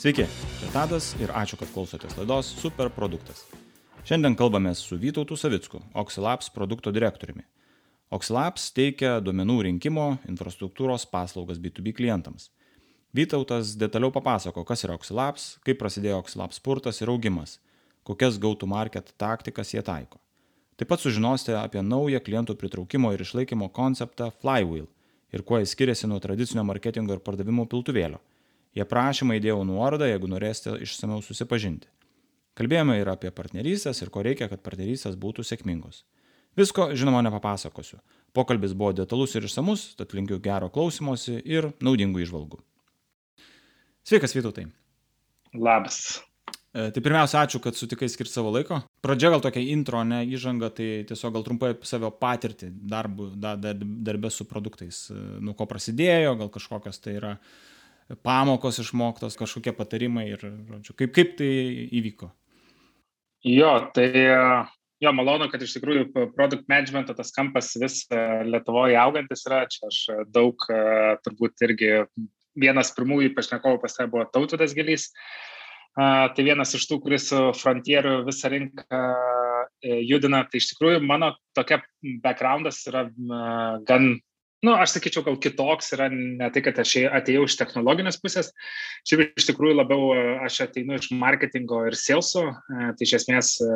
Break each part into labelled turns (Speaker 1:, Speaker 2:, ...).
Speaker 1: Sveiki, čia Tadas ir ačiū, kad klausotės laidos Superproduktas. Šiandien kalbame su Vytautu Savicku, Oxilabs produkto direktoriumi. Oxilabs teikia duomenų rinkimo infrastruktūros paslaugas B2B klientams. Vytautas detaliau papasako, kas yra Oxilabs, kaip prasidėjo Oxilabs spurtas ir augimas, kokias go-to-market taktikas jie taiko. Taip pat sužinosite apie naują klientų pritraukimo ir išlaikymo konceptą Flywheel ir kuo jis skiriasi nuo tradicinio marketingo ir pardavimo piltuvėlio į aprašymą įdėjau nuorodą, jeigu norėsite išsameu susipažinti. Kalbėjome ir apie partnerystės ir ko reikia, kad partnerystės būtų sėkmingos. Visko, žinoma, nepapasakosiu. Pokalbis buvo detalus ir išsamus, tad linkiu gero klausimosi ir naudingų išvalgų. Sveikas, Vytautai.
Speaker 2: Labas.
Speaker 1: E, tai pirmiausia, ačiū, kad sutikai skirti savo laiko. Pradžia gal tokia intro, ne įžanga, tai tiesiog gal trumpai apie savo patirtį darbų, da, da, darbę su produktais, e, nuo ko prasidėjo, gal kažkokios tai yra uh, pamokos išmoktos, kažkokie patarimai ir, žodžiu, kaip, kaip tai įvyko?
Speaker 2: Jo, tai jo, malonu, kad iš tikrųjų produkt managemento tas kampas vis e, Lietuvoje augantis yra. Čia aš daug, e, turbūt irgi vienas pirmųjų pašnekovų pas tai buvo Tautvidas Gilys. Tai vienas iš tų, kuris su Frontieru visą rinką e, judina. Tai iš tikrųjų mano tokia backgroundas yra gan nu, aš sakyčiau, gal kitoks yra ne tai, kad aš atėjau iš technologinės pusės, šiaip iš tikrųjų labiau e, aš ateinu iš marketingo ir saleso, e, tai iš esmės e,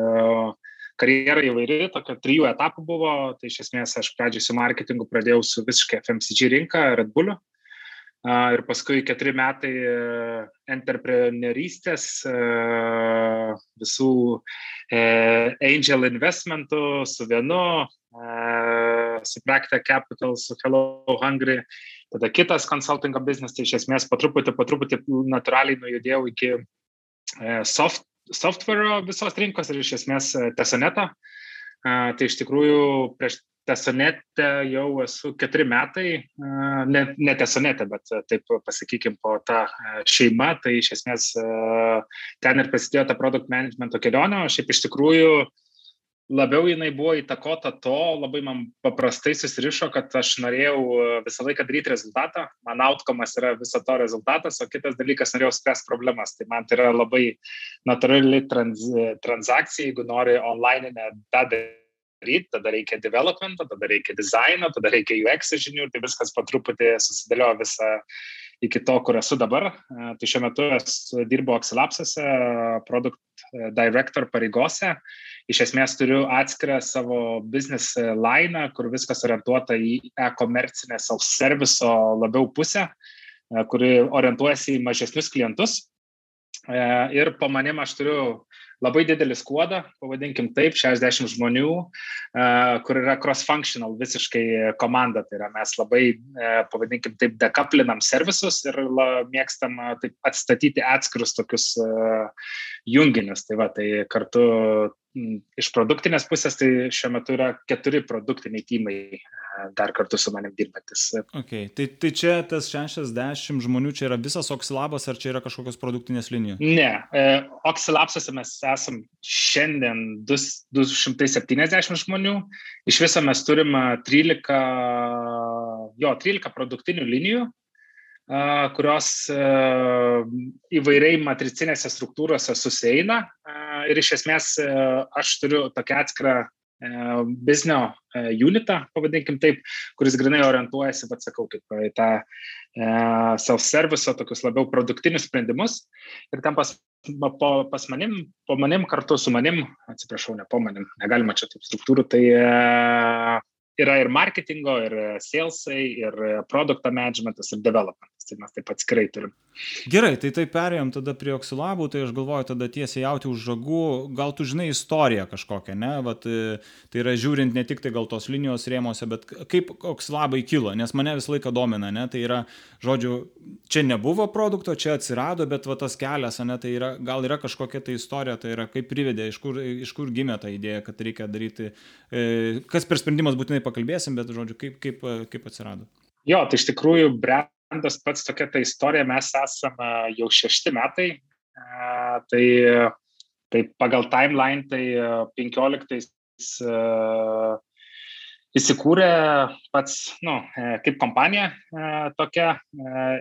Speaker 2: karjera įvairi, tokia trijų etapų buvo, tai iš esmės aš pradžiai su marketingu pradėjau su visiškai FMCG rinka, Red Bulliu. Ir paskui keturi metai entrepreneurystės, visų angel investmentų su vienu, su Practa Capital, su Hello Hungry, tada kitas consultingo biznis, tai iš esmės po truputį, po truputį natūraliai nujudėjau iki e, soft, software visos rinkos ir iš esmės e, Tesoneto. Tai iš tikrųjų prieš Tesonete jau esu keturi metai, ne, ne Tesonete, bet taip pasakykime po tą šeimą, tai iš esmės ten ir prasidėjo ta produkt managemento kelionė, o šiaip iš tikrųjų uh, labiau jinai buvo įtakota to, labai man paprastai susirišo, kad aš norėjau e, visą laiką daryti rezultatą, man outcomas yra viso to rezultatas, o kitas dalykas norėjau spręsti problemas. Tai man tai yra labai natūrali trans, transakcija, jeigu nori online tą daryti, tada reikia developmento, tada reikia dizaino, tada reikia UX žinių, tai viskas po truputį susidėliojo visą iki to, kur esu dabar. E, tai šiuo metu esu dirbu Oxilapsuose, produkt director pareigose iš esmės turiu atskirą savo business line, kur viskas orientuota į e-komercinę self-service labiau pusę, e, kuri orientuojasi į mažesnius klientus. E, ir po manim aš turiu labai didelį skuodą, pavadinkim taip, 60 žmonių, e, kur yra cross-functional visiškai komanda. Tai yra mes labai, pavadinkim taip, dekaplinam servisus ir mėgstam taip atstatyti atskirus tokius junginius. Tai va, tai kartu iš produktinės pusės tai šiuo metu yra keturi produktiniai timai dar kartu su manim dirbantis.
Speaker 1: Okay. Tai, tai čia tas 60 žmonių, čia yra visas Oxilabas ar čia yra kažkokios produktinės linijos?
Speaker 2: Ne, e, Oxilabsuose mes esam šiandien 270 žmonių, iš viso mes turim 13, jo, 13 produktinių linijų kurios įvairiai matricinėse struktūrose susieina ir iš esmės aš turiu tokią atskirą biznio unitą, pavadinkim taip, kuris grinai orientuojasi, bet sakau, kaip į tą self-service, tokius labiau produktinius sprendimus. Ir ten pas, po, pas manim, po manim kartu su manim, atsiprašau, ne po manim, negalima čia taip struktūrų, tai yra ir marketingo, ir salesai, ir produkto managementas, ir developmentas. Tai mes taip atskirai turim.
Speaker 1: Gerai, tai taip perėjom tada prie oksilabų, tai aš galvoju tada tiesiai jauti už žagų, gal tu žinai istoriją kažkokią, ne? Vat, tai yra žiūrint ne tik tai gal tos linijos rėmose, bet kaip oksilabai kilo, nes mane visą laiką domina, ne? Tai yra, žodžiu, čia nebuvo produkto, čia atsirado, bet va tas kelias, ne? Tai yra, gal yra kažkokia tai istorija, tai yra kaip privedė, iš kur, iš kur gimė ta idėja, kad reikia daryti, e, kas per sprendimas būtinai pakalbėsim, bet, žodžiu, kaip, kaip, kaip atsirado.
Speaker 2: Jo, tai iš tikrųjų brendas pats tokia ta istorija, mes esame jau šešti metai, tai, tai pagal timeline tai 15 įsikūrė pats, nu, kaip kompanija tokia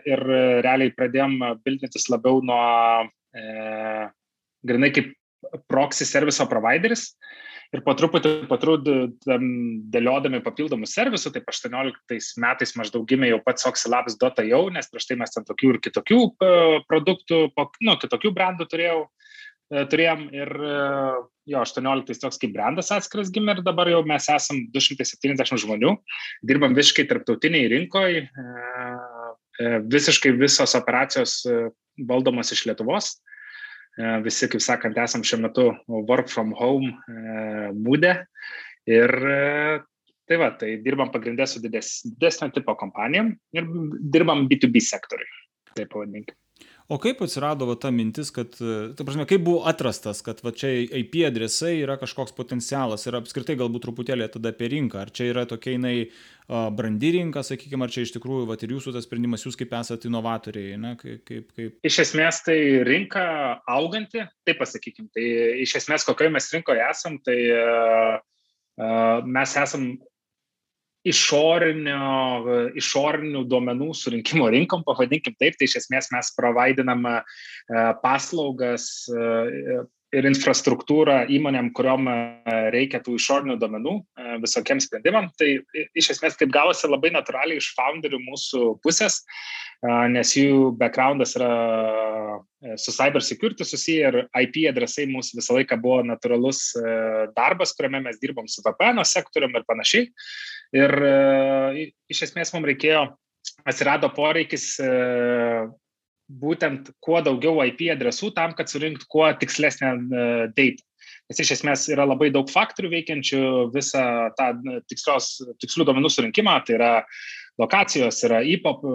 Speaker 2: ir realiai pradėjom bildintis labiau nuo e, grinai kaip proxy serviso provideris. Ir po truputį, po truputį dėliodami papildomų servisų, taip 18 metais maždaug gimė jau pats oxylabs.io, nes prieš tai mes ten tokių ir kitokių e, produktų, nu, kitokių brandų turėjau, e, turėjom ir e, jo 18 toks kaip brandas atskiras gimė ir dabar jau mes esam 270 žmonių, dirbam visiškai tarptautiniai rinkoje, visiškai visos operacijos valdomos iš Lietuvos. E, visi, kaip sakant, esam šiuo metu work from home e, būdė. Ir e, tai va, tai dirbam pagrindę su dides, didesnio tipo kompanijom ir dirbam B2B sektoriui. Taip pavadinkime.
Speaker 1: O kaip atsirado va, ta mintis, kad, ta prasme, kaip buvo atrastas, kad va, čia IP adresai yra kažkoks potencialas ir apskritai galbūt truputėlį tada apie rinką. Ar čia yra tokia jinai brandi rinka, sakykime, ar čia iš tikrųjų va, ir jūsų tas sprendimas, jūs kaip esate inovatoriai, ne, kaip, kaip.
Speaker 2: Iš esmės tai rinka auganti, taip pasakykim. Tai iš esmės kokioje mes rinkoje esam, tai uh, uh, mes esam išorinio, išorinių duomenų surinkimo rinkom, pavadinkim taip, tai iš esmės mes provaidinam e, paslaugas e, ir infrastruktūrą įmonėm, kuriuom e, reikia tų išorinių duomenų visokiems sprendimam. Tai iš esmės taip gavosi labai natūraliai iš founderių mūsų pusės, nes jų backgroundas yra su cyber security susiję ir IP adresai mūsų visą laiką buvo natūralus darbas, kuriame mes dirbom su VPN sektorium ir panašiai. Ir e, iš esmės mums reikėjo, atsirado poreikis e, būtent kuo daugiau IP adresų tam, kad surinktų kuo tikslesnę e, data. Nes iš esmės yra labai daug faktorių veikiančių visą tą tikslios, tikslių duomenų surinkimą, tai yra lokacijos yra IPOP e,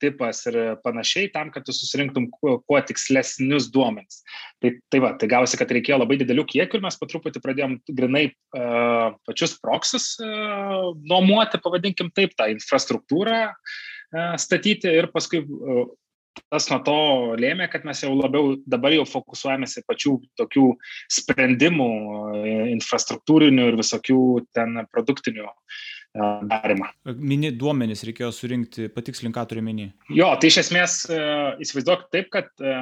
Speaker 2: tipas ir panašiai, tam, kad tu susirinktum kuo, kuo tikslesnius duomenis. Tai, tai va, tai gausi, kad reikėjo labai didelių kiekių ir mes po truputį pradėjom grinai uh, pačius proksus uh, nuomuoti, pavadinkim taip, tą infrastruktūrą uh, statyti ir paskui uh, tas nuo to lėmė, kad mes jau labiau dabar jau fokusuojamės į pačių tokių sprendimų, infrastruktūrinių ir visokių ten produktinių darimą.
Speaker 1: Mini duomenys reikėjo surinkti, patikslink, ką turi mini.
Speaker 2: Jo, tai iš esmės e, įsivaizduok taip, kad e,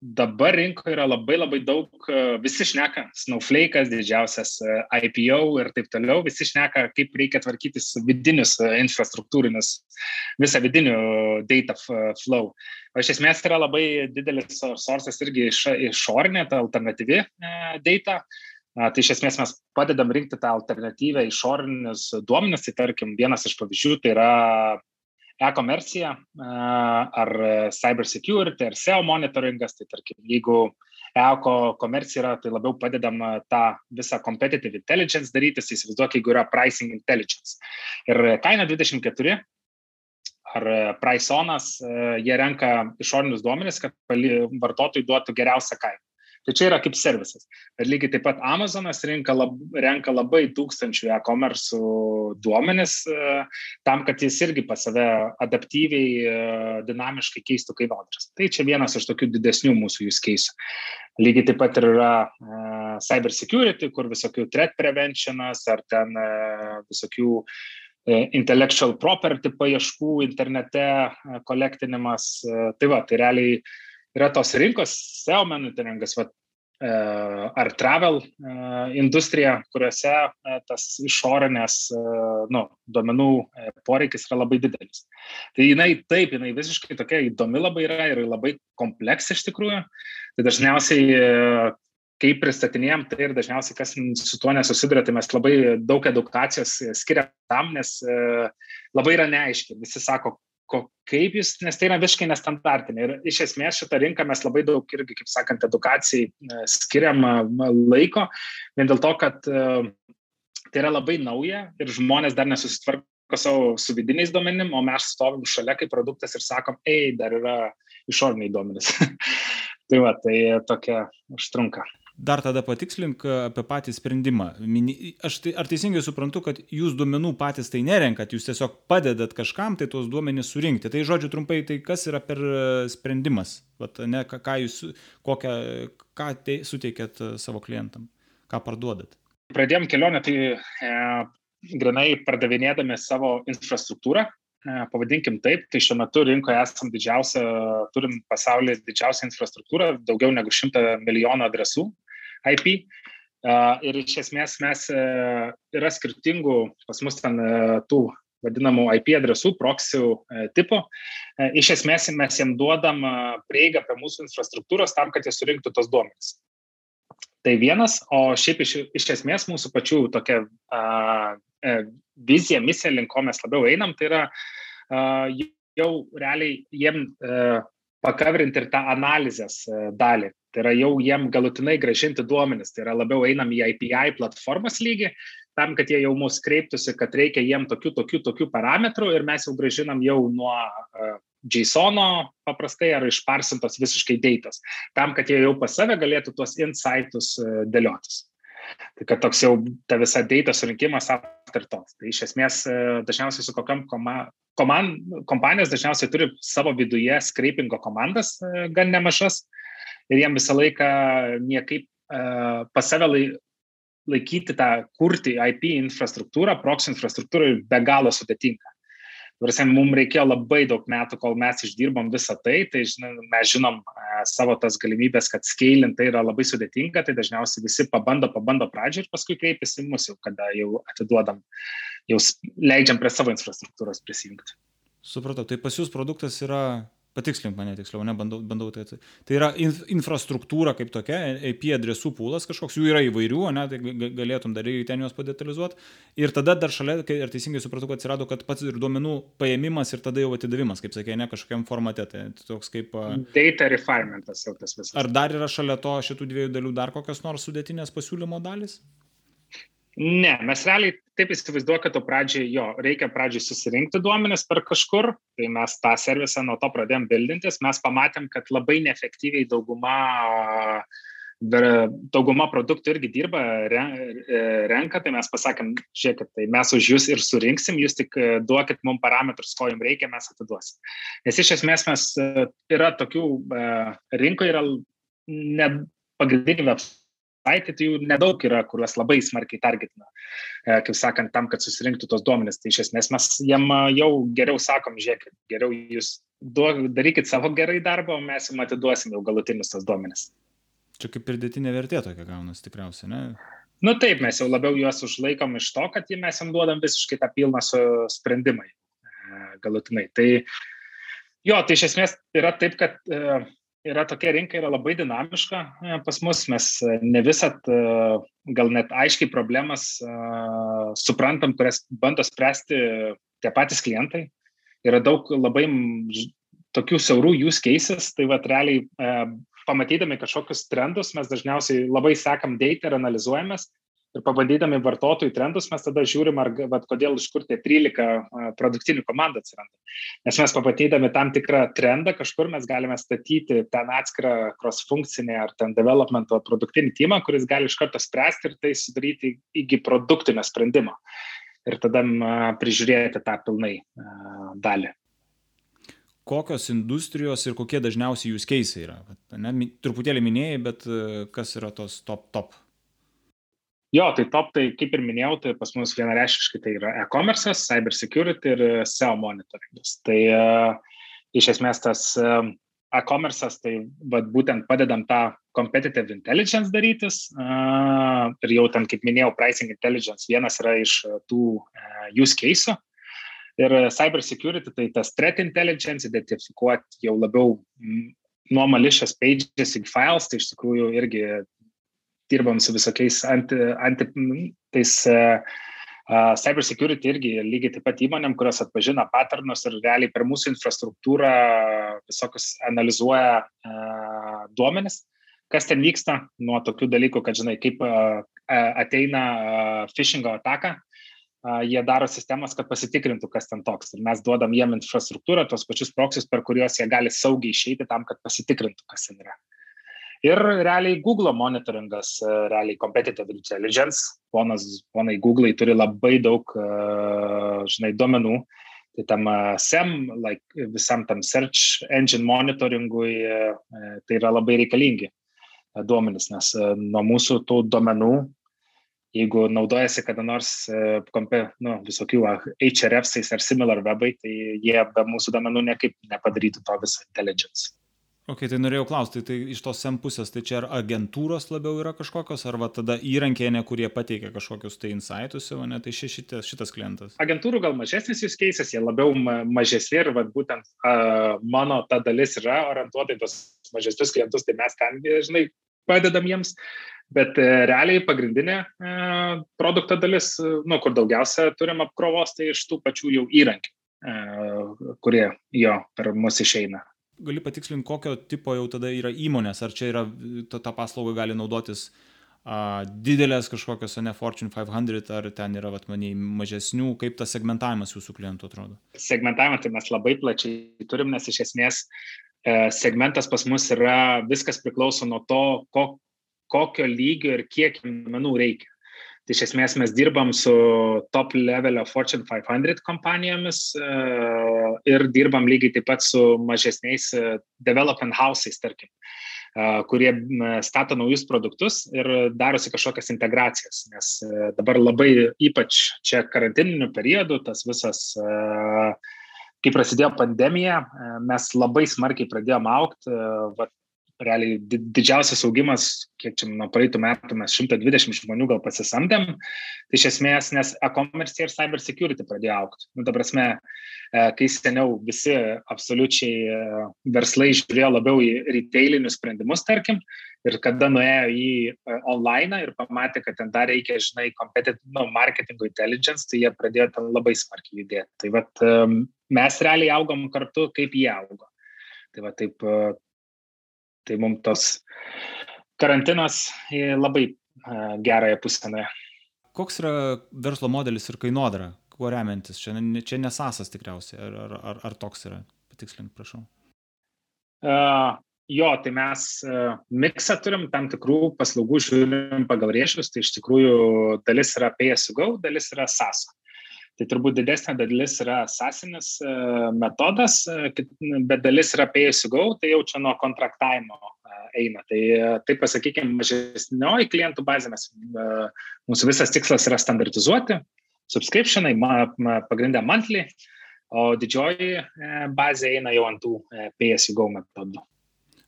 Speaker 2: dabar rinkoje yra labai labai daug, e, visi šneka, Snowflake'as, didžiausias IPO ir taip toliau, visi šneka, kaip reikia tvarkytis vidinius infrastruktūrinius, visą vidinių data flow. O iš esmės yra labai didelis sources irgi iš, išorinė, ta alternatyvi data. Tai iš esmės mes padedam rinkti tą alternatyvę išorinius duomenis, tai tarkim vienas iš pavyzdžių tai yra e-komercija ar cyber security ar SEO monitoringas, tai tarkim jeigu e-komercija yra, tai labiau padedam tą visą competitive intelligence daryti, tai įsivaizduok, jeigu yra pricing intelligence. Ir kaina 24 ar priceonas, jie renka išorinius duomenis, kad vartotojai duotų geriausią kainą. Tai čia yra kaip servisas. Bet lygiai taip pat Amazonas lab, renka labai tūkstančių e-commerce duomenis e, tam, kad jis irgi pas save adaptyviai, e, dinamiškai keistų kainodaras. Tai čia vienas iš tokių didesnių mūsų use case. Lygiai taip pat ir yra uh, cyber security, kur visokių threat preventionas ar ten visokių intellectual property paieškų internete, kolektinimas. Tai va, tai realiai yra tos rinkos, SEO monitoringas, va, e, ar travel e, industrija, kuriuose e, tas išorinės nu, duomenų poreikis yra labai didelis. Tai jinai taip, jinai visiškai tokia įdomi labai yra ir labai kompleks iš tikrųjų. Tai dažniausiai kai pristatinėjom tai ir dažniausiai kas su tuo nesusiduria, tai mes labai daug edukacijos skiriam tam, nes labai yra neaiški. Visi sako, ko, kaip jūs, nes tai yra visiškai nestandartinė. Ir iš esmės šitą rinką mes labai daug irgi, kaip sakant, edukacijai e, skiriam laiko, vien dėl to, kad e, tai yra labai nauja ir žmonės dar nesusitvarko savo su vidiniais duomenim, o mes stovim šalia kaip produktas ir sakom, ei, dar yra išoriniai duomenys. tai va, tai tokia užtrunka
Speaker 1: dar tada patikslink e, apie patį sprendimą. Aš tai, ar teisingai suprantu, kad jūs duomenų patys tai nerenkat, jūs tiesiog padedat kažkam tai tuos duomenys surinkti. Tai žodžiu trumpai, tai kas yra per e, sprendimas? Vat, ne, ką, ką jūs, kokią, ką tai suteikėt e, savo klientam, ką parduodat?
Speaker 2: Pradėjom kelionę, tai e, grinai pardavinėdami savo infrastruktūrą, pavadinkim taip, tai šiuo metu rinkoje esam didžiausia, turim pasaulyje didžiausią infrastruktūrą, daugiau negu 100 milijonų adresų IP. Ir iš esmės mes yra skirtingų, pas mus ten tų vadinamų IP adresų, proxių tipo. Iš esmės mes jiem duodam prieigą prie mūsų infrastruktūros tam, kad jie surinktų tos duomenys. Tai vienas, o šiaip iš, iš esmės mūsų pačių tokia uh, vizija, misija, link ko mes labiau einam, tai yra uh, jau realiai jiem uh, pakavrinti ir tą analizės dalį. Tai yra jau jiem galutinai gražinti duomenis, tai yra labiau einam į API platformos lygį, tam, kad jie jau mus kreiptųsi, kad reikia jiem tokių, tokių, tokių parametrų ir mes jau gražinam jau nuo uh, JSONo paprastai ar išparsintos visiškai deitos, tam, kad jie jau pas save galėtų tuos insightus uh, dėliotis. Tai kad toks jau ta visa data surinkimas aptartos. Tai iš esmės dažniausiai su kokiam koma, koman, kompanijos dažniausiai turi savo viduje scrapingo komandas gan nemažas ir jiem visą laiką niekaip uh, pas save lai, laikyti tą, kurti IP infrastruktūrą, proxy infrastruktūrą be galo sudėtinga. Varsiam, mums reikėjo labai daug metų, kol mes išdirbom visą tai, tai žinai, mes žinom e, savo tas galimybės, kad scaling tai yra labai sudėtinga, tai dažniausiai visi pabando, pabando pradžią ir paskui kreipiasi mus jau, kada jau atiduodam, jau leidžiam prie savo infrastruktūros prisijungti.
Speaker 1: Supratau, tai pas jūs produktas yra patikslink mane tiksliau, ne, bandau, tai. Tai yra inf, infrastruktūra kaip tokia, IP adresų pūlas kažkoks, jų yra įvairių, ne, tai galėtum dar ir ten juos padetalizuoti. Ir tada dar šalia, ir teisingai supratau, kad atsirado, kad pats ir duomenų paėmimas ir tada jau atidavimas, kaip sakė, ne kažkokiam formate. Tai toks kaip...
Speaker 2: Data refinementas jau tas visas.
Speaker 1: Ar dar yra šalia to šitų dviejų dalių dar kokios nors sudėtinės pasiūlymo dalis?
Speaker 2: Ne, mes realiai taip to pradžiai jo, reikia pradžiai susirinkti duomenis per kažkur, tai mes tą servisą nuo to pradėjom bildintis, mes pamatėm, kad labai neefektyviai dauguma, dauguma produktų irgi dirba, renka, tai mes pasakėm, žiūrėkit, tai mes už jūs ir surinksim, jūs tik duokit mums parametrus, ko jums reikia, mes atiduosim. Nes iš esmės mes yra tokių rinkoje yra ne pagrindinių website site, tai jų nedaug yra, kuriuos labai smarkiai targetina, e, kaip sakant, tam, kad susirinktų tos duomenys. Tai iš esmės mes jiem jau geriau sakom, žiūrėkit, geriau jūs duok, darykit savo gerai darbą, o mes jums atiduosim jau galutinius tos duomenys.
Speaker 1: Čia kaip pridėtinė vertė tokia gaunasi tikriausiai, ne?
Speaker 2: Nu taip, mes jau labiau juos užlaikom iš to, kad mes jam duodam visiškai tą pilną sprendimą e, galutinai. Tai jo, tai iš esmės yra taip, kad e, yra tokia rinka yra labai dinamiška e, pas mus, mes e, ne visat e, gal net aiškiai problemas suprantam, kurias bando spręsti tie patys klientai. Yra daug labai tokių siaurų use cases, tai va realiai pamatydami kažkokius trendus mes dažniausiai labai sekam data ir analizuojamės ir pabandydami vartotojų trendus mes tada žiūrim, ar, vat, kodėl iš kur tie 13 produktinių komandų atsiranda. Nes mes pamatydami tam tikrą trendą kažkur mes galime statyti ten atskirą cross-funkcinį ar ten developmento produktinį timą, kuris gali iš karto spręsti ir tai sudaryti iki produktinio sprendimo. Ir tada prižiūrėti tą pilnai dalį
Speaker 1: kokios industrijos ir kokie dažniausiai jūs keisai yra. Ne, truputėlį minėjai, bet kas yra tos top top
Speaker 2: Jo, tai top, tai kaip ir minėjau, tai pas mus vienareiškiškai tai yra e-commerce, cyber security ir SEO monitoringas. Tai uh, iš esmės tas uh, e-commerce, tai vat, būtent padedam tą competitive intelligence darytis uh, ir jau ten, kaip minėjau, pricing intelligence vienas yra iš tų use case. Ir cyber security, tai tas threat intelligence, identifikuoti jau labiau nuo malicious pages į files, tai iš tikrųjų irgi dirbam su visokiais anti, anti tais uh, cyber security irgi lygiai taip pat įmonėm, kurios atpažina patternus ir realiai per mūsų infrastruktūrą visokius analizuoja uh, duomenis, kas ten vyksta, nuo tokių dalykų, kad žinai, kaip uh, ateina uh, phishingo ataka, jie daro sistemas, kad pasitikrintų, kas ten toks. Ir mes duodam jiem infrastruktūrą, tos pačius proksius, per kuriuos jie gali saugiai išeiti tam, kad pasitikrintų, kas ten yra. Ir realiai Google monitoringas, e, realiai competitive intelligence, ponas, ponai Google turi labai daug, e, žinai, duomenų. Tai tam e, SEM, like, visam tam search engine monitoringui, tai yra labai reikalingi duomenys, nes nuo mūsų tų duomenų jeigu naudojasi kada nors nu, visokių HRFs ar similar webai, tai jie be mūsų domenų niekaip nepadarytų to viso intelligence.
Speaker 1: Ok, tai norėjau klausti, tai iš tos SEM pusės, tai čia ar agentūros labiau yra kažkokios, ar va tada įrankiai, ne kurie pateikia kažkokius tai insightus, o ne tai šitas, šitas klientas?
Speaker 2: Agentūrų gal mažesnis jūs keisės, jie labiau mažesni ir va, būtent uh, mano ta dalis yra orientuota į tos mažesnius klientus, tai mes ten, žinai, padedam jiems. Bet uh, realiai pagrindinė uh, produkto dalis, uh, nu, kur daugiausia turim apkrovos, tai iš tų pačių jau įrankių, uh, kurie jo per mus išeina
Speaker 1: gali patikslinti, kokio tipo jau tada yra įmonės, ar čia yra, ta, ta paslauga gali naudotis a, didelės kažkokios, ne Fortune 500, ar ten yra, vat, maniai, mažesnių, kaip tas segmentavimas jūsų klientų atrodo?
Speaker 2: Segmentavimą tai mes labai plačiai turim, nes iš esmės e, segmentas pas mus yra, viskas priklauso nuo to, ko, kokio lygio ir kiek duomenų reikia. Tai iš esmės mes dirbam su top levelio Fortune 500 kompanijomis uh, ir dirbam lygiai taip pat su mažesniais uh, development house'ais, tarkim, uh, kurie stato naujus produktus ir darosi kažkokias integracijas. Nes dabar labai ypač čia karantininiu periodu tas visas kai prasidėjo pandemija, mes labai smarkiai pradėjome aukti, realiai didžiausias augimas, kiek čia nuo praeitų metų mes 120 žmonių gal pasisamdėm, tai iš esmės, nes e-commerce ir cyber security pradėjo aukti. Nu, ta prasme, e, kai seniau visi absoliučiai e, verslai žiūrėjo labiau į retailinius sprendimus, tarkim, ir kada nuėjo į e, online ir pamatė, kad ten dar reikia, žinai, competitive no, marketingo intelligence, tai jie pradėjo ten labai smarkiai judėti. Tai vat, mes realiai augom kartu, kaip jie augo. Tai va taip Tai mums tos karantinas labai gerąją pusę nuėjo.
Speaker 1: Koks yra verslo modelis ir kainodara, kuo remiantis? Čia, čia nesasas tikriausiai, ar, ar, ar, ar toks yra? Patikslink, prašau.
Speaker 2: Uh, jo, tai mes uh, miksą turim tam tikrų paslaugų, žiūrim pagal rėšius, tai iš tikrųjų dalis yra pay as you go, dalis yra sasa. Tai turbūt didesnė dalis yra sasinis e, metodas, e, bet dalis yra pay as you go, tai jau čia nuo kontraktavimo e, eina. Tai taip pasakykime, mažesnioji klientų bazė, mes, mūsų visas tikslas yra standartizuoti, subscriptionai, pagrindę monthly, o didžioji bazė eina jau ant tų pay as you go metodų.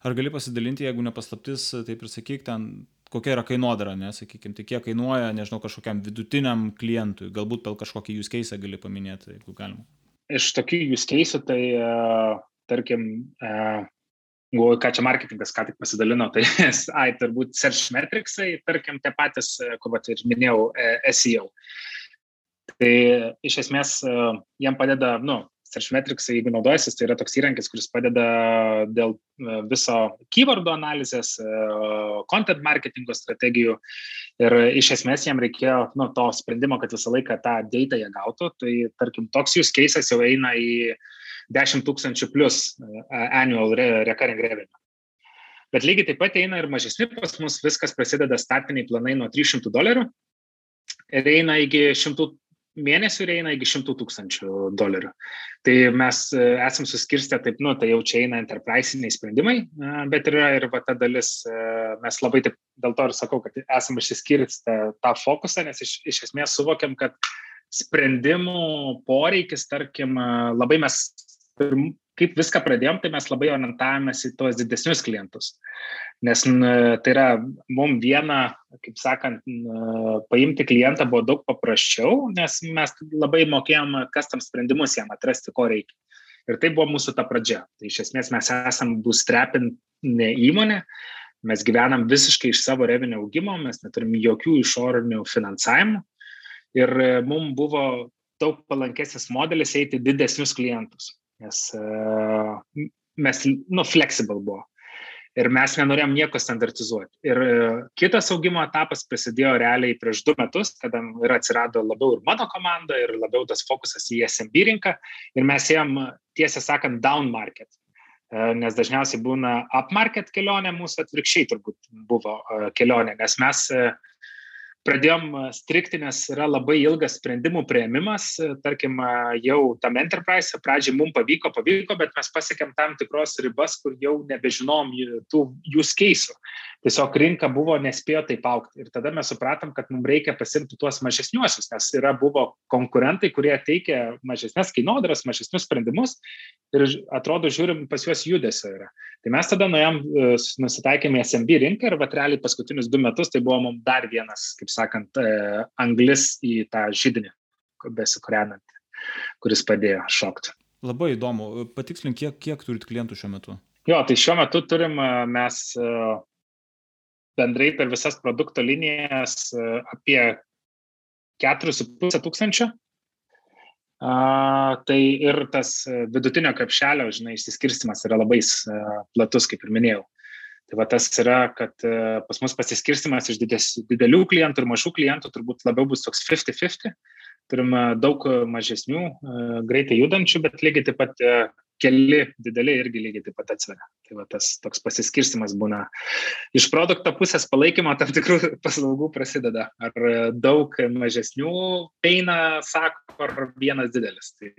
Speaker 1: Ar gali pasidalinti, jeigu nepaslaptis, taip ir sakyk, ten kokia yra kainodara, nesakykim, tai kiek kainuoja, nežinau, kažkokiam vidutiniam klientui, galbūt per kažkokį use case gali paminėti, jeigu galima.
Speaker 2: Iš tokių use case, tai uh, tarkim, uh, Galvoju, ką čia marketingas ką tik pasidalino, tai ai, turbūt search metricsai, tarkim, tie patys, kur vat, ir minėjau, SEO. Tai iš esmės jiem padeda, nu, Searchmetrics, jeigu naudojasi, tai yra toks įrankis, kuris padeda dėl e, viso keywordų analizės, e, content marketingo strategijų. Ir iš esmės jam reikėjo nu, to sprendimo, kad visą laiką tą data jie gautų. Tai tarkim, toks jūs keisas jau eina į 10 tūkstančių plus e, annual recurring revenue. Bet lygiai taip pat eina ir mažesni pas mus, viskas prasideda startiniai planai nuo 300 dolerių ir eina iki 100 mėnesių ir eina iki 100 tūkstančių dolerių. Tai mes e, esam suskirstę taip, nu, tai jau čia eina enterprisiniai sprendimai, e, bet yra ir va ta dalis, e, mes labai taip, dėl to ir sakau, kad esam išsiskirstę tą fokusą, nes iš, iš esmės suvokiam, kad sprendimų poreikis, tarkim, labai mes pirm, kaip viską pradėjom, tai mes labai orientavomės į tuos didesnius klientus. Nes tai yra, mums vieną, kaip sakant, paimti klientą buvo daug paprasčiau, nes mes labai mokėjom, kas tam sprendimus jam atrasti, ko reikia. Ir tai buvo mūsų ta pradžia. Tai iš esmės mes esam bootstrapinė įmonė, mes gyvenam visiškai iš savo revenio augimo, mes neturim jokių išorinių finansavimų. Ir mums buvo daug palankesnis modelis eiti didesnius klientus nes uh, mes, nu, flexible buvo. Ir mes nenorėjom nieko standartizuoti. Ir uh, kitas augimo etapas prasidėjo realiai prieš du metus, kada ir atsirado labiau ir mano komanda, ir labiau tas fokusas į SMB rinką. Ir mes ėjom, tiesą sakant, down market. Uh, nes dažniausiai būna up market kelionė, mūsų atvirkščiai turbūt buvo kelionė, nes mes pradėjom strikti, nes yra labai ilgas sprendimų prieimimas. Tarkim, jau tam enterprise pradžiai mums pavyko, pavyko, bet mes pasiekėm tam tikros ribas, kur jau nebežinom tų use case'ų. Tiesiog rinka buvo nespėjo taip aukti. Ir tada mes supratom, kad mums reikia pasimti tuos mažesniuosius, nes yra buvo konkurentai, kurie teikia mažesnės kainodaras, mažesnius sprendimus ir atrodo, žiūrim, pas juos judesio yra. Tai mes tada nuėjom, nusitaikėme SMB rinką ir realiai paskutinius du metus tai buvo mums dar vienas, kaip sakant, e, anglis į tą žydinį besikūrenant, kuris padėjo šokti.
Speaker 1: Labai įdomu. Patikslink, kiek, kiek turit klientų šiuo metu?
Speaker 2: Jo, tai šiuo metu turim e, mes e, bendrai per visas produkto linijas apie 4,5 tūkstančio. Uh, tai ir tas vidutinio krepšelio, žinai, išsiskirstimas yra labai uh, platus, kaip ir minėjau. Tai va tas yra, kad e, pas mus pasiskirstimas iš dides, didelių klientų ir mažų klientų turbūt labiau bus toks 50-50. Turim daug mažesnių, e, greitai judančių, bet lygiai taip pat e, keli dideli irgi lygiai taip pat atsveria. Tai va tas toks pasiskirstimas būna. Iš produkto pusės palaikymo tam tikrų paslaugų prasideda. Ar daug mažesnių eina, sako, ar vienas didelis. Tai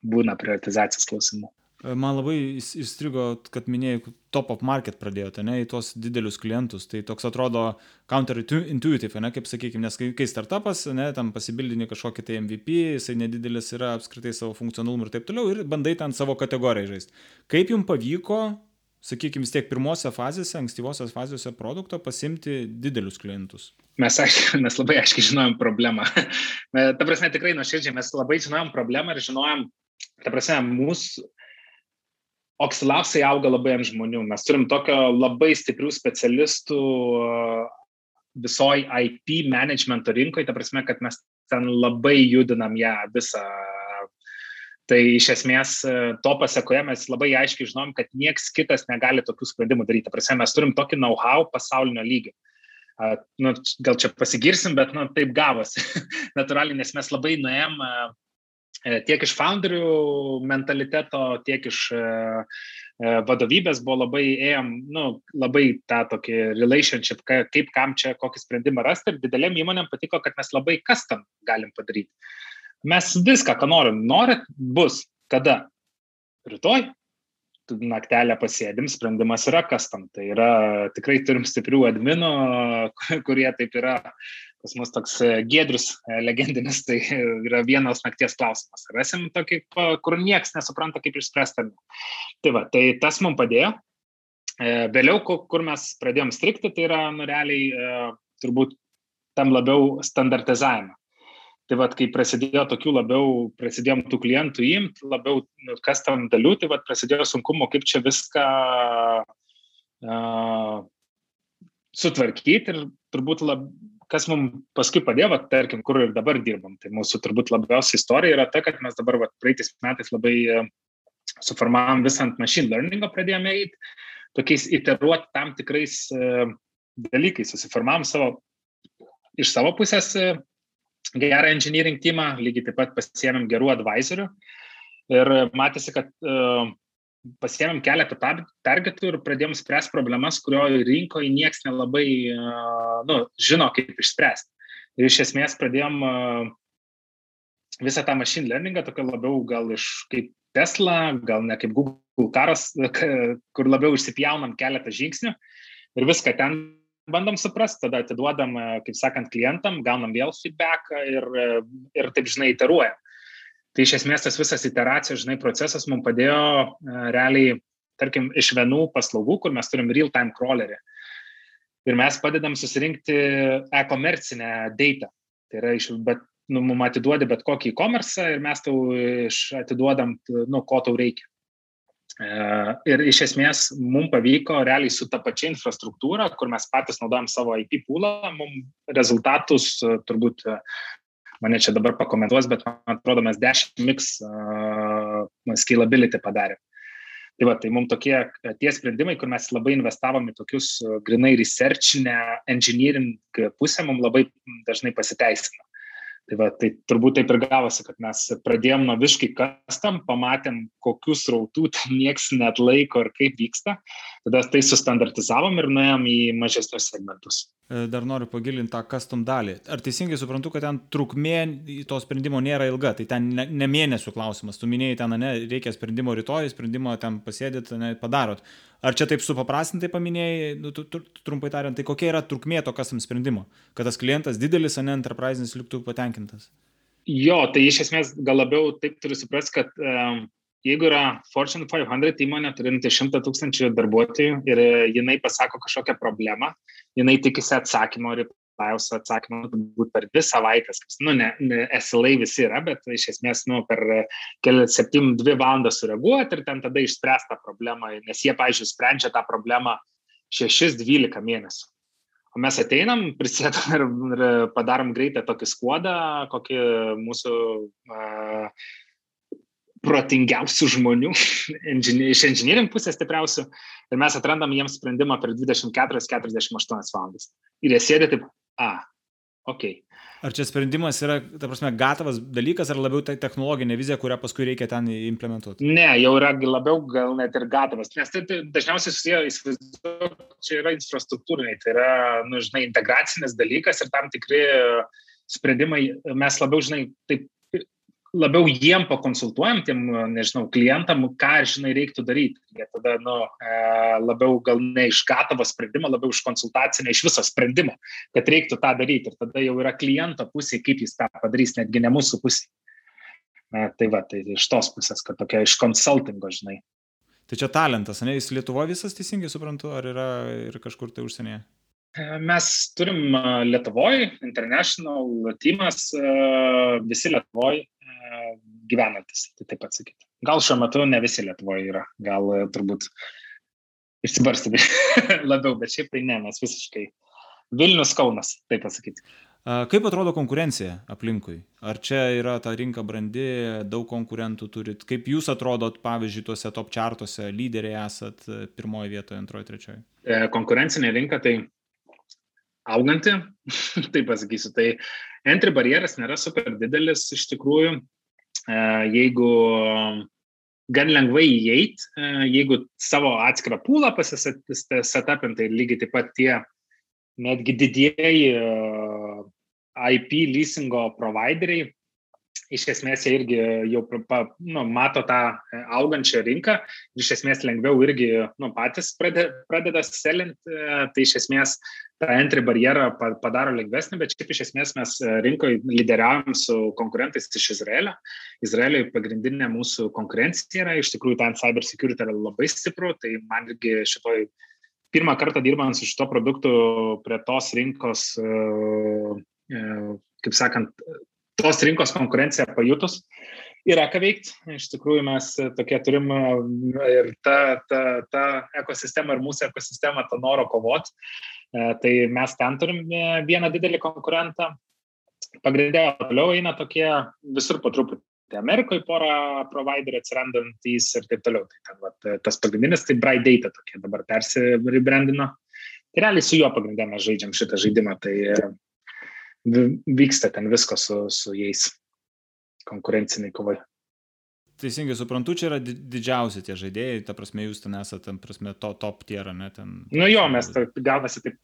Speaker 2: būna prioritizacijos klausimų.
Speaker 1: Man labai įstrigo, kad minėjai, top of market pradėjote, ne, į tuos didelius klientus. Tai toks atrodo counterintuitive, ne, kaip sakykime, nes kai, kai startupas, ne, tam pasibildini kažkokį tai MVP, jisai nedidelis yra apskritai savo funkcionalumu ir taip toliau, ir bandai ten savo kategoriją žaisti. Kaip jums pavyko, sakykime, tiek pirmose fazėse, ankstyvosios fazėse produkto pasimti didelius klientus?
Speaker 2: Mes, mes labai aiškiai žinojom problemą. Ta prasme, tikrai nuoširdžiai, mes labai žinojom problemą ir žinojom, ta prasme, mūsų Oxilapsai auga labai ant žmonių. Mes turim tokio labai stiprių specialistų visoji IP managemento rinkoje, ta prasme, kad mes ten labai judinam ją visą. Tai iš esmės to pasiekoje mes labai aiškiai žinom, kad nieks kitas negali tokių sprendimų daryti. Ta prasme, mes turim tokį know-how pasaulinio lygio. Uh, nu, gal čia pasigirsim, bet nu, taip gavosi. Natūraliai, nes mes labai nuėjom uh, tiek iš founderių mentaliteto, tiek iš e, e, vadovybės buvo labai, ėjom, nu, labai tą tokį relationship, kaip kam čia kokį sprendimą rasti ir didelėm įmonėm patiko, kad mes labai custom galim padaryti. Mes viską, ką norim, norit, bus. Kada? Rytoj? naktelę pasėdim, sprendimas yra custom. Tai yra tikrai turim stiprių adminų, kurie taip yra pas mus toks e, Gedrius e, legendinis, tai yra vienos nakties klausimas. Rasim tokį, kur nieks nesupranta, kaip išspręsti. Tai va, tai tas mums padėjo. E, vėliau, kur mes pradėjom strikti, tai yra, nu, realiai, turbūt tam labiau standartizavimą. Tai vad, kai prasidėjo tokių labiau, prasidėjom tų klientų imt, labiau nu, kas tam dalių, tai vad prasidėjo sunkumo, kaip čia viską uh, sutvarkyti ir turbūt lab, kas mums paskui padėjo, va, tarkim, kur ir dabar dirbam. Tai mūsų turbūt labiausiai istorija yra ta, kad mes dabar va, praeitais metais labai uh, suformavom visą ant machine learningo, pradėjome eiti, tokiais iteruoti tam tikrais uh, dalykais, susiformavom savo, iš savo pusės uh, gerą engineering teamą, lygiai taip pat pasiėmėm gerų advisorių ir matėsi, kad pasiėmėm keletą targetų ir pradėjom spręsti problemas, kurio rinkoje nieks nelabai nu, žino, kaip išspręsti. Ir iš esmės pradėjom visą tą machine learningą, tokia labiau gal iš kaip Tesla, gal ne kaip Google karas, kur labiau išsipjaunam keletą žingsnių ir viską ten bandom suprasti, tada atiduodam, kaip sakant, klientam, gaunam vėl feedback ir, ir taip, žinai, iteruojam. Tai iš esmės tas visas iteracijos, žinai, procesas mums padėjo uh, realiai, tarkim, iš vienų paslaugų, kur mes turim real-time crawlerį. Ir mes padedam susirinkti e-komercinę data. Tai yra, iš, bet, nu, mums atiduodi bet kokį e-commerce ir mes tau iš, atiduodam, nu, ko tau reikia. Uh, ir iš esmės mums pavyko realiai su ta pačia infrastruktūra, kur mes patys naudojam savo IP poolą, mums rezultatus turbūt mane čia dabar pakomentuos, bet man atrodo, mes 10 mix uh, scalability padarėm. Tai va, tai mums tokie tie sprendimai, kur mes labai investavom į tokius grinai researchinę, engineering pusę, mums labai dažnai pasiteisina. Tai, va, tai turbūt taip ir gavosi, kad mes pradėjom nuo viškai kastam, pamatėm, kokius rautų ten nieks net laiko ir kaip vyksta. Tada tai sustandartizavom ir nuėjom į mažesnius segmentus.
Speaker 1: E, dar noriu pagilinti tą custom dalį. Ar teisingai suprantu, kad ten trukmė to sprendimo nėra ilga, tai ten ne, ne mėnesių klausimas, tu minėjai ten, ne, reikia sprendimo rytoj, sprendimo ten pasėdėt, ne, padarot. Ar čia taip supaprastintai paminėjai, nu, tu, tu, trumpai tariant, tai kokia yra trukmė to custom sprendimo, kad tas klientas didelis, o ne enterprise'is liktų patenkintas?
Speaker 2: Jo, tai iš esmės gal labiau taip turiu suprasti, kad um, jeigu yra Fortune 500 įmonė turinti 100 tūkstančių darbuotojų ir e, jinai pasako kažkokią problemą, jinai tikisi atsakymo ir klausia atsakymą turbūt per dvi savaitės, nu, ne, ne SLA visi yra, bet iš esmės, nu, per kelias, septym, dvi valandas sureaguoti ir ten tada išspręsti tą problemą, nes jie, pažiūrėjau, sprendžia tą problemą 6-12 mėnesių. O mes ateinam, prisėdam ir, ir padarom greitą tokį skuodą, kokį mūsų uh, protingiausių žmonių, iš inžinierių pusės stipriausių, ir mes atrandam jiems sprendimą per 24-48 valandas. Ir jie sėdė taip, a, ok.
Speaker 1: Ar čia sprendimas yra, ta prasme, gatavas dalykas, ar labiau tai technologinė vizija, kurią paskui reikia ten implementuoti?
Speaker 2: Ne, jau yra labiau gal net ir gatavas, nes tai, tai dažniausiai susiję, čia yra infrastruktūriniai, tai yra, nu, žinai, integracinis dalykas ir tam tikri sprendimai, mes labiau, žinai, taip labiau jiem pakonsultuojam, tiem, nežinau, klientam, ką, žinai, reiktų daryti. Jie tada, nu, e, labiau gal ne iš gatavo sprendimo, labiau iš konsultacinio, iš viso sprendimo, kad reiktų tą daryti. Ir tada jau yra kliento pusė, kaip jis tą padarys, netgi ne mūsų pusė. E, tai va, tai iš tos pusės, kad tokia iš konsultingo, žinai.
Speaker 1: Tai čia talentas, ne? Jis Lietuvo visas teisingai suprantu, ar yra ir kažkur tai užsienyje?
Speaker 2: E, mes turim Lietuvoje, international teamas, visi Lietuvoje, gyvenantis, tai taip atsakyti. Gal šiuo metu ne visi Lietuvoje yra, gal e, turbūt išsibarstami labiau, bet šiaip tai ne, mes visiškai Vilnius Kaunas, taip pasakyti.
Speaker 1: Kaip atrodo konkurencija aplinkui? Ar čia yra ta rinka brandi, daug konkurentų turit? Kaip jūs atrodot, pavyzdžiui, tuose top chartuose, lyderiai esat e, pirmoje vietoje, antroje, trečioje?
Speaker 2: Konkurencinė rinka tai auganti, taip pasakysiu, tai entry barjeras nėra super didelis iš tikrųjų, jeigu gan lengvai įeit, e, jeigu savo atskirą pūlą pasisetapintai lygiai taip pat tie netgi didieji e, IP leasingo provideriai iš esmės jie irgi jau pa, nu, mato tą e, augančią rinką ir iš esmės lengviau irgi nu, patys pradeda, pradeda selint, e, tai iš esmės tą entry barjerą padaro lengvesnį, bet šiaip iš esmės mes e, rinkoje lyderiavom su konkurentais iš Izraelio. Izraeliui pagrindinė mūsų konkurencija yra, iš tikrųjų ten cyber security yra labai stipru, tai man irgi šitoj pirmą kartą dirbant su šito produktu prie tos rinkos, kaip sakant, tos rinkos konkurenciją pajutus, yra ką veikti. Iš tikrųjų, mes tokie turim ir ta, ta, ta ekosistema ir mūsų ekosistema, tą noro kovoti. E, tai mes ten turim vieną didelį konkurentą. Pagrindė toliau eina tokie visur po truputį. Amerikoje porą providerių atsirandantys ir taip toliau. Tai ten, vat, tas pagrindinis, tai Bright Data tokie dabar persibrandino. Tai realiai su juo pagrindė mes žaidžiam šitą žaidimą. Tai vyksta ten viskas su, su jais konkurenciniai kovai.
Speaker 1: Teisingai suprantu, čia yra didžiausi tie žaidėjai, ta prasme, jūs ten esate, tam prasme, to top tier, ne ten.
Speaker 2: Nu jo, mes ta, gaunasi taip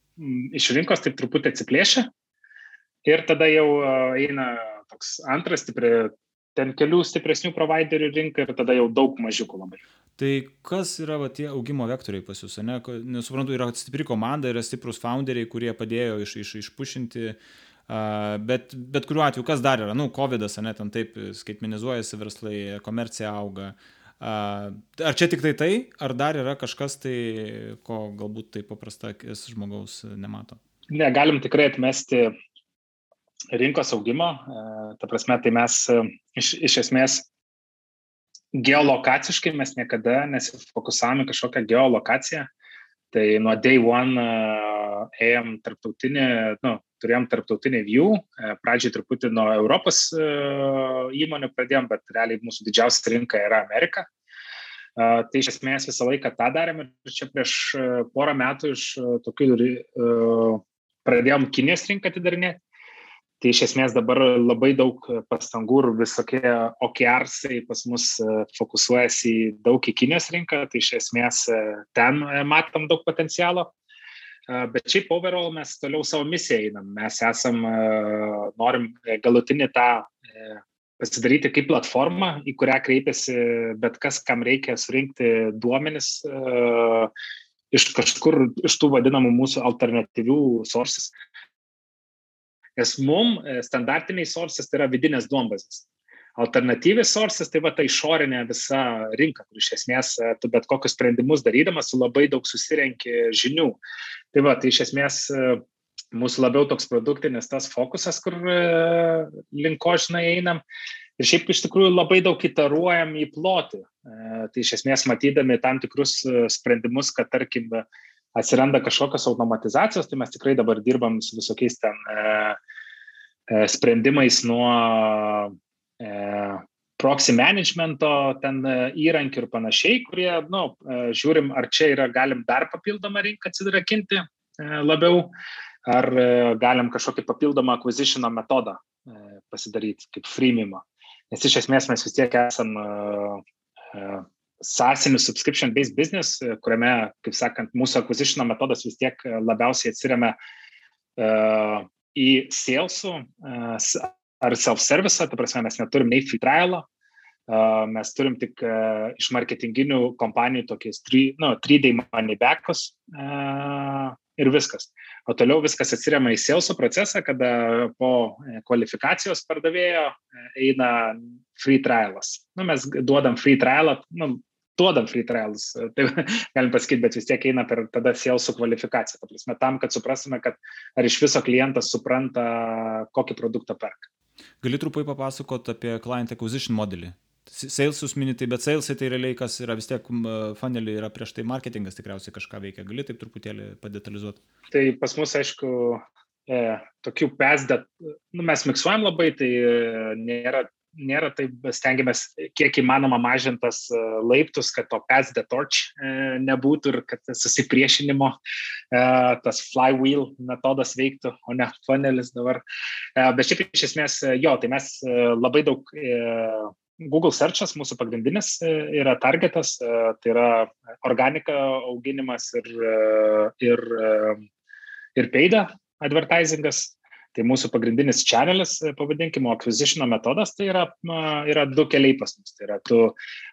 Speaker 2: iš rinkos taip truputį atsiplėšę ir tada jau eina toks antras stipri, ten kelių stipresnių providerių rinka ir tada jau daug mažiukų labai.
Speaker 1: Tai kas yra va, tie augimo vektoriai pas jūs, ne? Nesuprantu, yra stipri komanda, yra stiprus founderiai, kurie padėjo iš, iš, išpušinti uh, Bet, bet kuriuo atveju, kas dar yra, nu, COVID, ne, ten taip skaitmenizuojasi verslai, komercija auga. Ar čia tik tai tai, ar dar yra kažkas tai, ko galbūt tai paprasta žmogaus nemato?
Speaker 2: Ne, galim tikrai atmesti rinkos augimo. Ta prasme, tai mes iš, iš esmės geolokaciškai mes niekada nesifokusavome kažkokią geolokaciją. Tai nuo day one uh, ėjom tarptautinį, nu, turėjom tarptautinį view, e, pradžiai truputį nuo Europos e, įmonių pradėjom, bet realiai mūsų didžiausia rinka yra Amerika. E, tai iš esmės visą laiką tą darėm ir čia prieš porą metų iš tokių pradėjom Kinijos rinką atidarinėti. Tai iš esmės dabar labai daug pastangų ir visokie OKRsai pas mus fokusuojasi daug į Kinijos rinką, tai iš esmės ten matom daug potencialo. Bet šiaip overall mes toliau savo misiją einam. Mes esam, norim galutinį tą pasidaryti kaip platformą, į kurią kreipiasi bet kas, kam reikia surinkti duomenis iš kažkur, iš tų vadinamų mūsų alternatyvių sources. Nes mum standartiniai sources tai yra vidinės duombazės alternatyvius sources, tai va ta išorinė visa rinka, kur iš esmės e, tu bet kokius sprendimus darydamas labai daug susirenki žinių. Tai va, tai iš esmės e, mūsų labiau toks produktinis tas fokusas, kur e, link ko žinai einam. Ir šiaip iš tikrųjų labai daug itaruojam į plotį. Tai iš esmės matydami tam tikrus sprendimus, kad tarkim atsiranda kažkokios automatizacijos, tai mes tikrai dabar dirbam su visokiais ten sprendimais nuo proxy managemento ten e, įrankių ir panašiai, kurie, na, nu, e, žiūrim, ar čia yra, galim dar papildomą rinką atsidrakinti labiau, ar galim kažkokį papildomą acquisitiono metodą pasidaryti, kaip freemimo. Nes iš esmės mes vis tiek esam sąsinis subscription-based business, kuriame, kaip sakant, mūsų acquisitiono metodas vis tiek labiausiai atsiriame į salesų ar self-service, ta prasme mes neturim nei free trialą, uh, mes turim tik iš marketinginių kompanijų tokius 3D nu, money backus ir viskas. O toliau viskas atsiriama į sales procesą, kada po kvalifikacijos pardavėjo eina free trialas. Nu, mes duodam free trialą, nu, duodam free trials, tai galim pasakyti, bet vis tiek eina per tada sales kvalifikaciją. Ta prasme, tam, kad suprastume, kad ar iš viso klientas supranta, kokį produktą perka.
Speaker 1: Gali trupai papasakot apie client acquisition modelį. Salesus minitai, bet salesai tai realiai kas yra vis tiek funnelį yra prieš tai marketingas tikriausiai kažką veikia. Gali taip truputėlį padetalizuoti?
Speaker 2: Tai pas mus, aišku, e, tokių pesdat, nu, mes miksuojam labai, tai e, nėra nėra taip, stengiamės kiek įmanoma mažintas e, laiptus, kad to pass the torch e, nebūtų ir kad susipriešinimo e, tas flywheel metodas veiktų, o ne funnelis dabar. Bet šiaip iš esmės, jo, tai mes labai daug Google searchas mūsų pagrindinis yra targetas, tai yra organika auginimas ir, ir, ir peida advertisingas. Tai mūsų pagrindinis channelis, e, pavadinkime, acquisition metodas, tai yra, yra du keliai pas mus. Tai yra, tu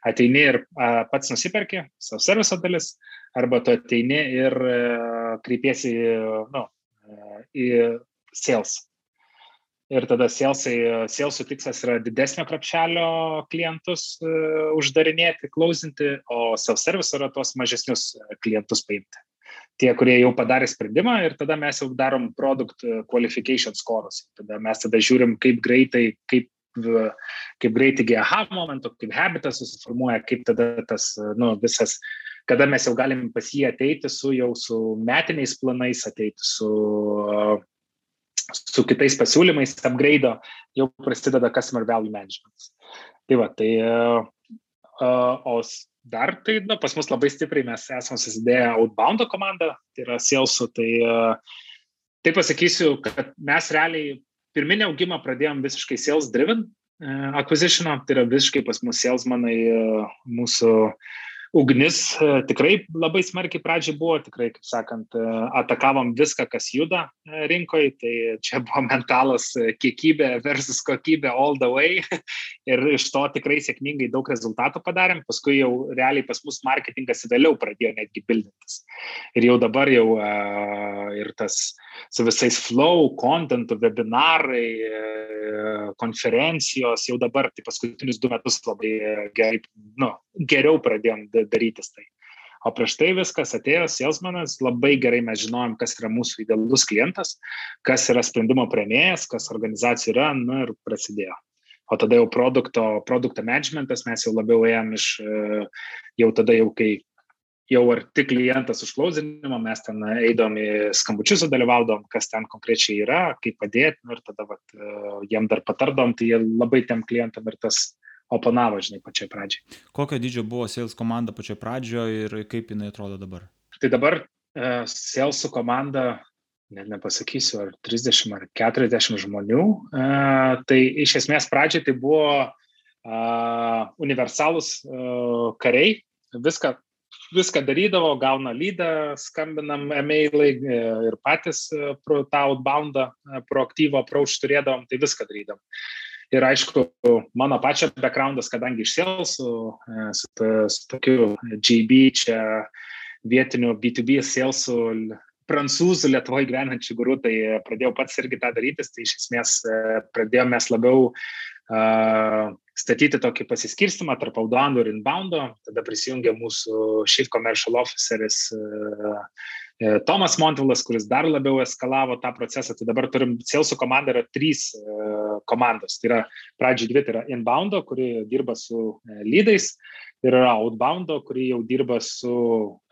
Speaker 2: ateini ir pats nusipirki, savo serviso dalis, arba tu ateini ir e, kreipiesi nu, e, į sales. Ir tada salesai, salesų tikslas yra didesnio krapšelio klientus uždarinėti, klausinti, o self-service yra tuos mažesnius klientus paimti tie, kurie jau padarė sprendimą ir tada mes jau darom product uh, qualification scorus. Tada mes tada žiūrim, kaip greitai, kaip, kaip greitai iki aha momento, kaip habitas susiformuoja, kaip tada tas, uh, nu, visas, kada mes jau galim pas jį ateiti su jau su metiniais planais, ateiti su, uh, su kitais pasiūlymais, upgrade, jau prasideda customer value management. Tai va, tai uh, o dar tai na, pas mus labai stipriai mes esame susidėję outboundo komandą, tai yra salesų, tai, tai pasakysiu, kad mes realiai pirminį augimą pradėjom visiškai sales driven acquisition, tai yra visiškai pas mus salesmanai mūsų uh, ugnis e, tikrai labai smarkiai pradžiai buvo, tikrai, kaip sakant, e, atakavom viską, kas juda e, rinkoje, tai čia buvo mentalas kiekybė versus kokybė all the way ir iš to tikrai sėkmingai daug rezultatų padarėm, paskui jau realiai pas mus marketingas vėliau pradėjo netgi bildintis. Ir jau dabar jau ir tas su visais flow, contentu, webinarai, konferencijos, jau dabar, tai paskutinius du metus labai gerai, nu, geriau pradėjom darytis tai. O prieš tai viskas atėjo salesmanas, labai gerai mes žinojom, kas yra mūsų idealus klientas, kas yra sprendimo prieimėjas, kas organizacija yra, nu ir prasidėjo. O tada jau produkto, produkto managementas mes jau labiau ėjom iš, jau tada jau kai jau arti klientas užklausinimo, mes ten eidom į skambučius, dalyvaudom, kas ten konkrečiai yra, kaip padėti, nu, ir tada vat, jiem dar patardom, tai jie labai tiem klientam ir tas oponavo, žinai, pačioj pradžioj.
Speaker 1: Kokio dydžio buvo sales komanda pačioj pradžioje ir kaip jinai atrodo dabar?
Speaker 2: Tai dabar uh, salesų komanda, net nepasakysiu, ar 30 ar 40 žmonių. Uh, tai iš esmės pradžioj tai buvo uh, universalūs uh, kariai, viską viską darydavo, gauna lydą, skambinam emailai e, ir patys e, pro tą outboundą, proaktyvą approach turėdavom, tai viską darydavom. Ir aišku, mano pačio backgroundas, kadangi iš sales, su, su, su tokiu JB čia vietiniu B2B salesu prancūzų Lietuvoje gyvenančių gurų, tai pradėjau pats irgi tą daryti, tai iš esmės pradėjome mes labiau uh, statyti tokį pasiskirstimą tarp outbound ir inbound, tada prisijungė mūsų Chief Commercial Officeris uh, Tomas Montvilas, kuris dar labiau eskalavo tą procesą, tai dabar turim Salesų komandą, yra trys uh, komandos. Tai yra pradžiai dvi, tai yra inbound, kuri dirba su uh, lydais ir yra outbound, kuri jau dirba su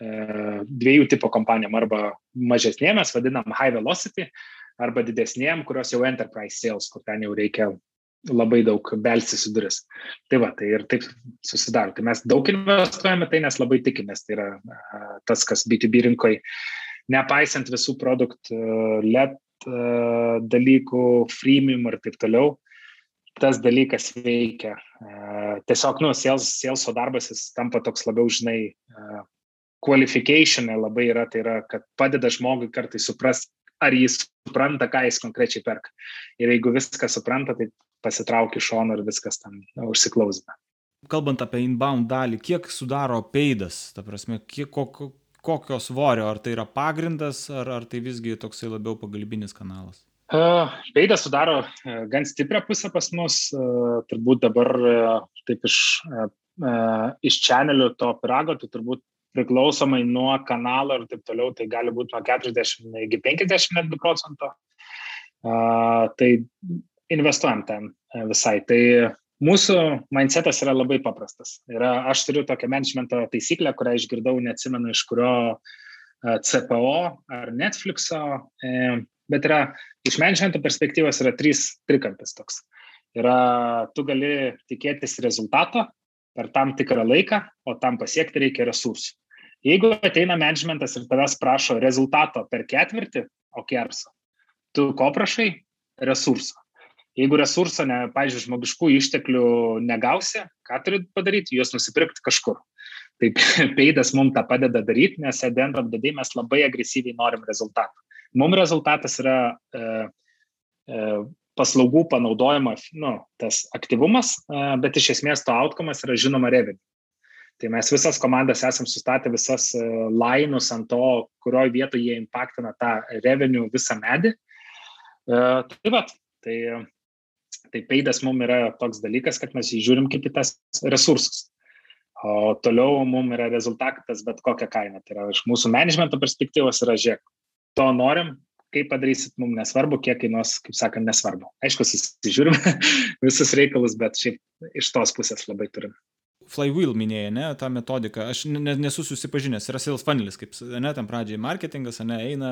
Speaker 2: dviejų tipo kompanijom, arba mažesnėm, mes vadinam high velocity, arba didesnėm, kurios jau enterprise sales, kur ten jau reikia labai daug belsis į duris. Tai va, tai ir taip susidaro. Tai mes daug investuojame tai, nes labai tikimės. Tai yra tas, kas B2B rinkoje, nepaisant visų produktų, LED dalykų, freemium ir taip toliau, tas dalykas veikia. Tiesiog, nu, saleso darbas jis tampa toks labiau, žinai, qualification labai yra, tai yra, kad padeda žmogui kartai suprasti, ar jis supranta, ką jis konkrečiai perka. Ir jeigu viską supranta, tai pasitrauki iš šono ir viskas ten užsiklausina.
Speaker 1: Kalbant apie inbound dalį, kiek sudaro peidas, ta prasme, kiek, kokio, kokio svorio, ar tai yra pagrindas, ar, ar tai visgi toksai labiau pagalbinis kanalas?
Speaker 2: Uh, peidas sudaro uh, gan stiprią pusę pas mus, uh, turbūt dabar taip iš, iš channelių to pirago, tai turbūt priklausomai nuo kanalo ir taip toliau, tai gali būti nuo 40 iki 50 netgi procento. Tai investuojam ten e, visai. Tai mūsų mindsetas yra labai paprastas. Yra, aš turiu tokią managemento taisyklę, kurią išgirdau, neatsimenu iš kurio e, CPO ar Netflixo, e, bet yra iš managemento perspektyvos yra trys trikampis toks. Yra, tu gali tikėtis rezultato per tam tikrą laiką, o tam pasiekti reikia resursų. Jeigu ateina managementas ir tavęs prašo rezultato per ketvirtį, o kerso, tu ko prašai? Resursą. Jeigu resursą, ne, pažiūrėjau, žmogiškų išteklių negausi, ką turi padaryti, juos nusipirkti kažkur. Tai peidas mums tą padeda daryti, nes end of the day mes labai agresyviai norim rezultatą. Mums rezultatas yra e, e, paslaugų panaudojimo, nu, tas aktyvumas, e, bet iš esmės to outcomas yra žinoma revenue. Tai mes visas komandas esam sustatę visas e, lainus ant to, kurioje vietoje jie impaktina tą revenue visą medį. E, tai va, tai Tai peidas mums yra toks dalykas, kad mes jį žiūrim kaip į tas resursus. O toliau mums yra rezultatas bet kokią kainą. Tai yra iš mūsų managemento perspektyvos yra žiūrėk, to norim, kaip padarysit, mums nesvarbu, kiek kainuos, kaip sakant, nesvarbu. Aišku, susižiūrim visus reikalus, bet šiaip iš tos pusės labai turim.
Speaker 1: Flywheel minėjai, ne, tą metodiką, aš nesu susipažinęs, yra sales funnelis, kaip, ne, tam pradžiai marketingas, ne, eina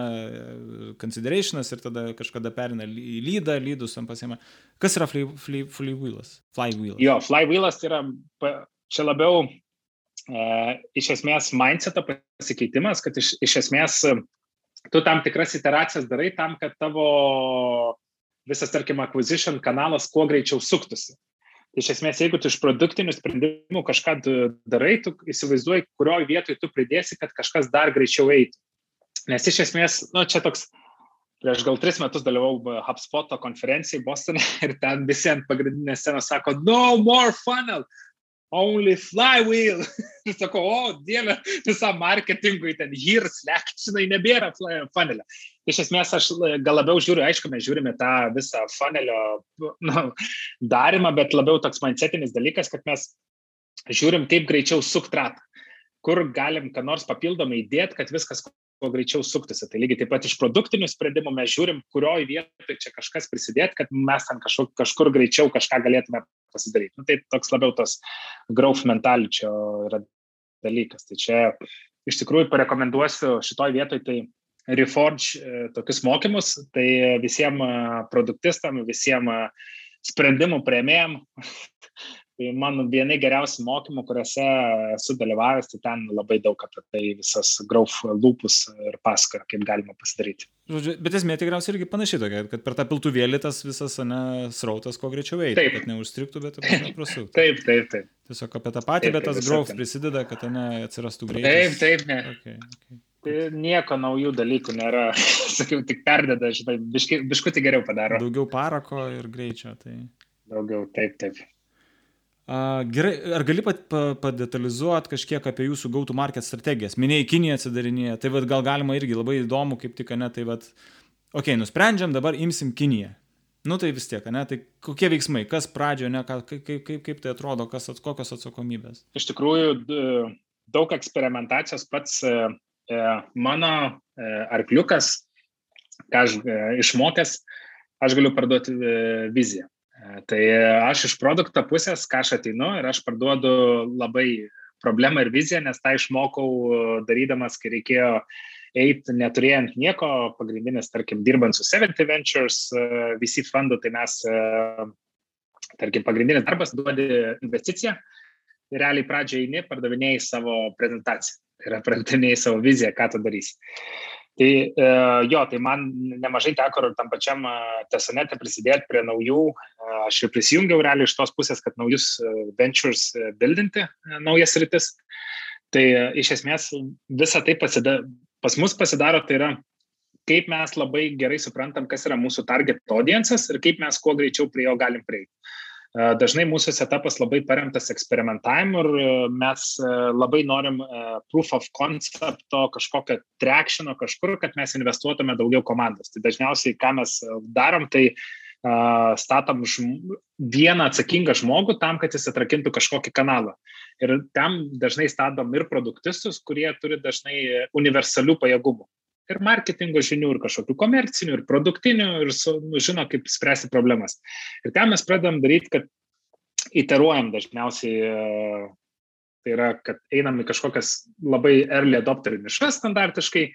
Speaker 1: considerationas ir tada kažkada perina į lydą, lydus tam pasiema. Kas yra fly, fly, flywheelas?
Speaker 2: Flywheelas. Jo, flywheelas yra čia labiau e, iš esmės mindseto pasikeitimas, kad iš, iš esmės tu tam tikras iteracijas darai tam, kad tavo visas, tarkim, acquisition kanalas kuo greičiau suktųsi. Iš esmės, jeigu tu iš produktinių sprendimų kažką darai, tu įsivaizduoji, kurioje vietoje tu pridėsi, kad kažkas dar greičiau eitų. Nes iš esmės, nu, čia toks, prieš gal tris metus dalyvau HubSpot konferencijai Bostone ir ten visi ant pagrindinės scenos sako, no more funnel, only flywheel. Ir sakau, o, dieve, visam marketingui ten here, slack, žinai, nebėra funnelio. Iš esmės, aš gal labiau žiūriu, aišku, mes žiūrime tą visą funnelio nu, darimą, bet labiau toks mansetinis dalykas, kad mes žiūrim, kaip greičiau suktratą, kur galim ką nors papildomai įdėti, kad viskas kuo greičiau suktųsi. Tai lygiai taip pat iš produktinių sprendimų mes žiūrim, kurioje vietoje čia kažkas prisidėti, kad mes ten kažkur, kažkur greičiau kažką galėtume pasidaryti. Nu, tai toks labiau tas growth mentaličio yra dalykas. Tai čia iš tikrųjų parekomenduosiu šitoj vietoj tai Reforge e, tokius mokymus, tai visiems produktistam, visiems sprendimų prieimėjim Tai man vieni geriausių mokymų, kuriuose esu dalyvavęs, tai ten labai daug apie tai visas growth lūpus ir pasakoja, kaip galima pasidaryti.
Speaker 1: Žodžiu, bet esmė tikriausiai irgi panašiai tokia, kad per tą piltuvėlį tas visas ne, srautas kuo greičiau eitų, kad neužstriktų, bet prasuktų.
Speaker 2: taip, taip, taip.
Speaker 1: Tiesiog apie tą patį, taip, bet tas growth prisideda, kad ten atsirastų greitai.
Speaker 2: Taip, taip, ne. Okay, okay. Tai nieko naujų dalykų nėra, sakiau, tik perdeda, žinai, biškutį geriau padaro.
Speaker 1: Daugiau parako ir greičio, tai.
Speaker 2: Daugiau, taip, taip.
Speaker 1: Gerai, ar gali padetalizuoti kažkiek apie jūsų gautų market strategijas? Minėjai, Kinija atsidarinėja, tai vad gal galima irgi labai įdomu, kaip tik, ne, tai vad, okei, okay, nusprendžiam, dabar imsim Kiniją. Nu tai vis tiek, ne, tai kokie veiksmai, kas pradžioje, ne, kaip, kaip, kaip, kaip tai atrodo, kas, kokios atsakomybės?
Speaker 2: Iš tikrųjų, daug eksperimentacijos pats e, e, mano e, arkliukas, ką aš išmokęs, aš galiu parduoti viziją. Tai aš iš produkto pusės, ką aš ateinu ir aš parduodu labai problemą ir viziją, nes tą išmokau darydamas, kai reikėjo eiti neturėjant nieko, pagrindinis, tarkim, dirbant su 70 Ventures e, visi fondų, tai mes, e, tarkim, pagrindinis darbas duodi investiciją ir realiai pradžioje eini, pardavinėjai savo prezentaciją, tai yra pardavinėjai savo viziją, ką tu darysi. Tai e, jo, tai man nemažai teko ir tam pačiam tesonete prisidėti prie naujų, aš ir prisijungiau realiai iš tos pusės, kad naujus ventures buildinti, naujas rytis. Tai iš esmės visą tai pasida, pas mus pasidaro tai yra, kaip mes labai gerai suprantam, kas yra mūsų target audiences ir kaip mes kuo greičiau prie jo galim prieiti. Dažnai mūsų setupas labai paremtas eksperimentavimu ir mes labai norim proof of concepto, kažkokio trekšino kažkur, kad mes investuotume daugiau komandas. Tai dažniausiai, ką mes darom, tai statom žm... vieną atsakingą žmogų tam, kad jis atrakintų kažkokį kanalą. Ir tam dažnai statom ir produktistus, kurie turi dažnai universalių pajėgumų. Ir marketingo žinių, ir kažkokių komercinių, ir produktinių, ir su, nu, žino, kaip spręsti problemas. Ir ten mes pradedam daryti, kad iteruojam dažniausiai, tai yra, kad einam į kažkokias labai early adopterių nišas standartiškai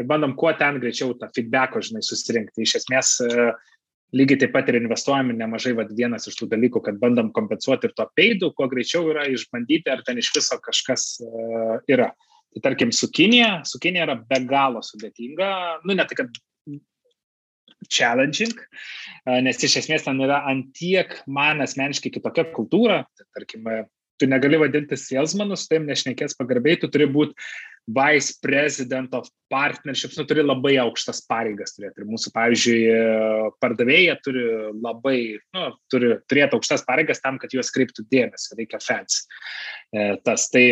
Speaker 2: ir bandom kuo ten greičiau tą feedbacko, žinai, susirinkti. Iš esmės, lygiai taip pat ir investuojame nemažai, vad vienas iš tų dalykų, kad bandom kompensuoti ir to peidų, kuo greičiau yra išbandyti, ar ten iš viso kažkas uh, yra. Tai tarkim, su Kinija, su Kinija yra be galo sudėtinga, nu ne tai, kad challenging, nes iš esmės ten yra antiek man asmeniškai kitokia kultūra, tai, tarkim, tu negali vadinti salesmanu, su tavim nešnekės pagarbiai, tu turi būti vice president of partnerships, nu, turi labai aukštas pareigas turėti. Ir mūsų, pavyzdžiui, pardavėjai turi labai, nu, turi turėti aukštas pareigas tam, kad juos kreiptų dėmesį, reikia fans. E, tas tai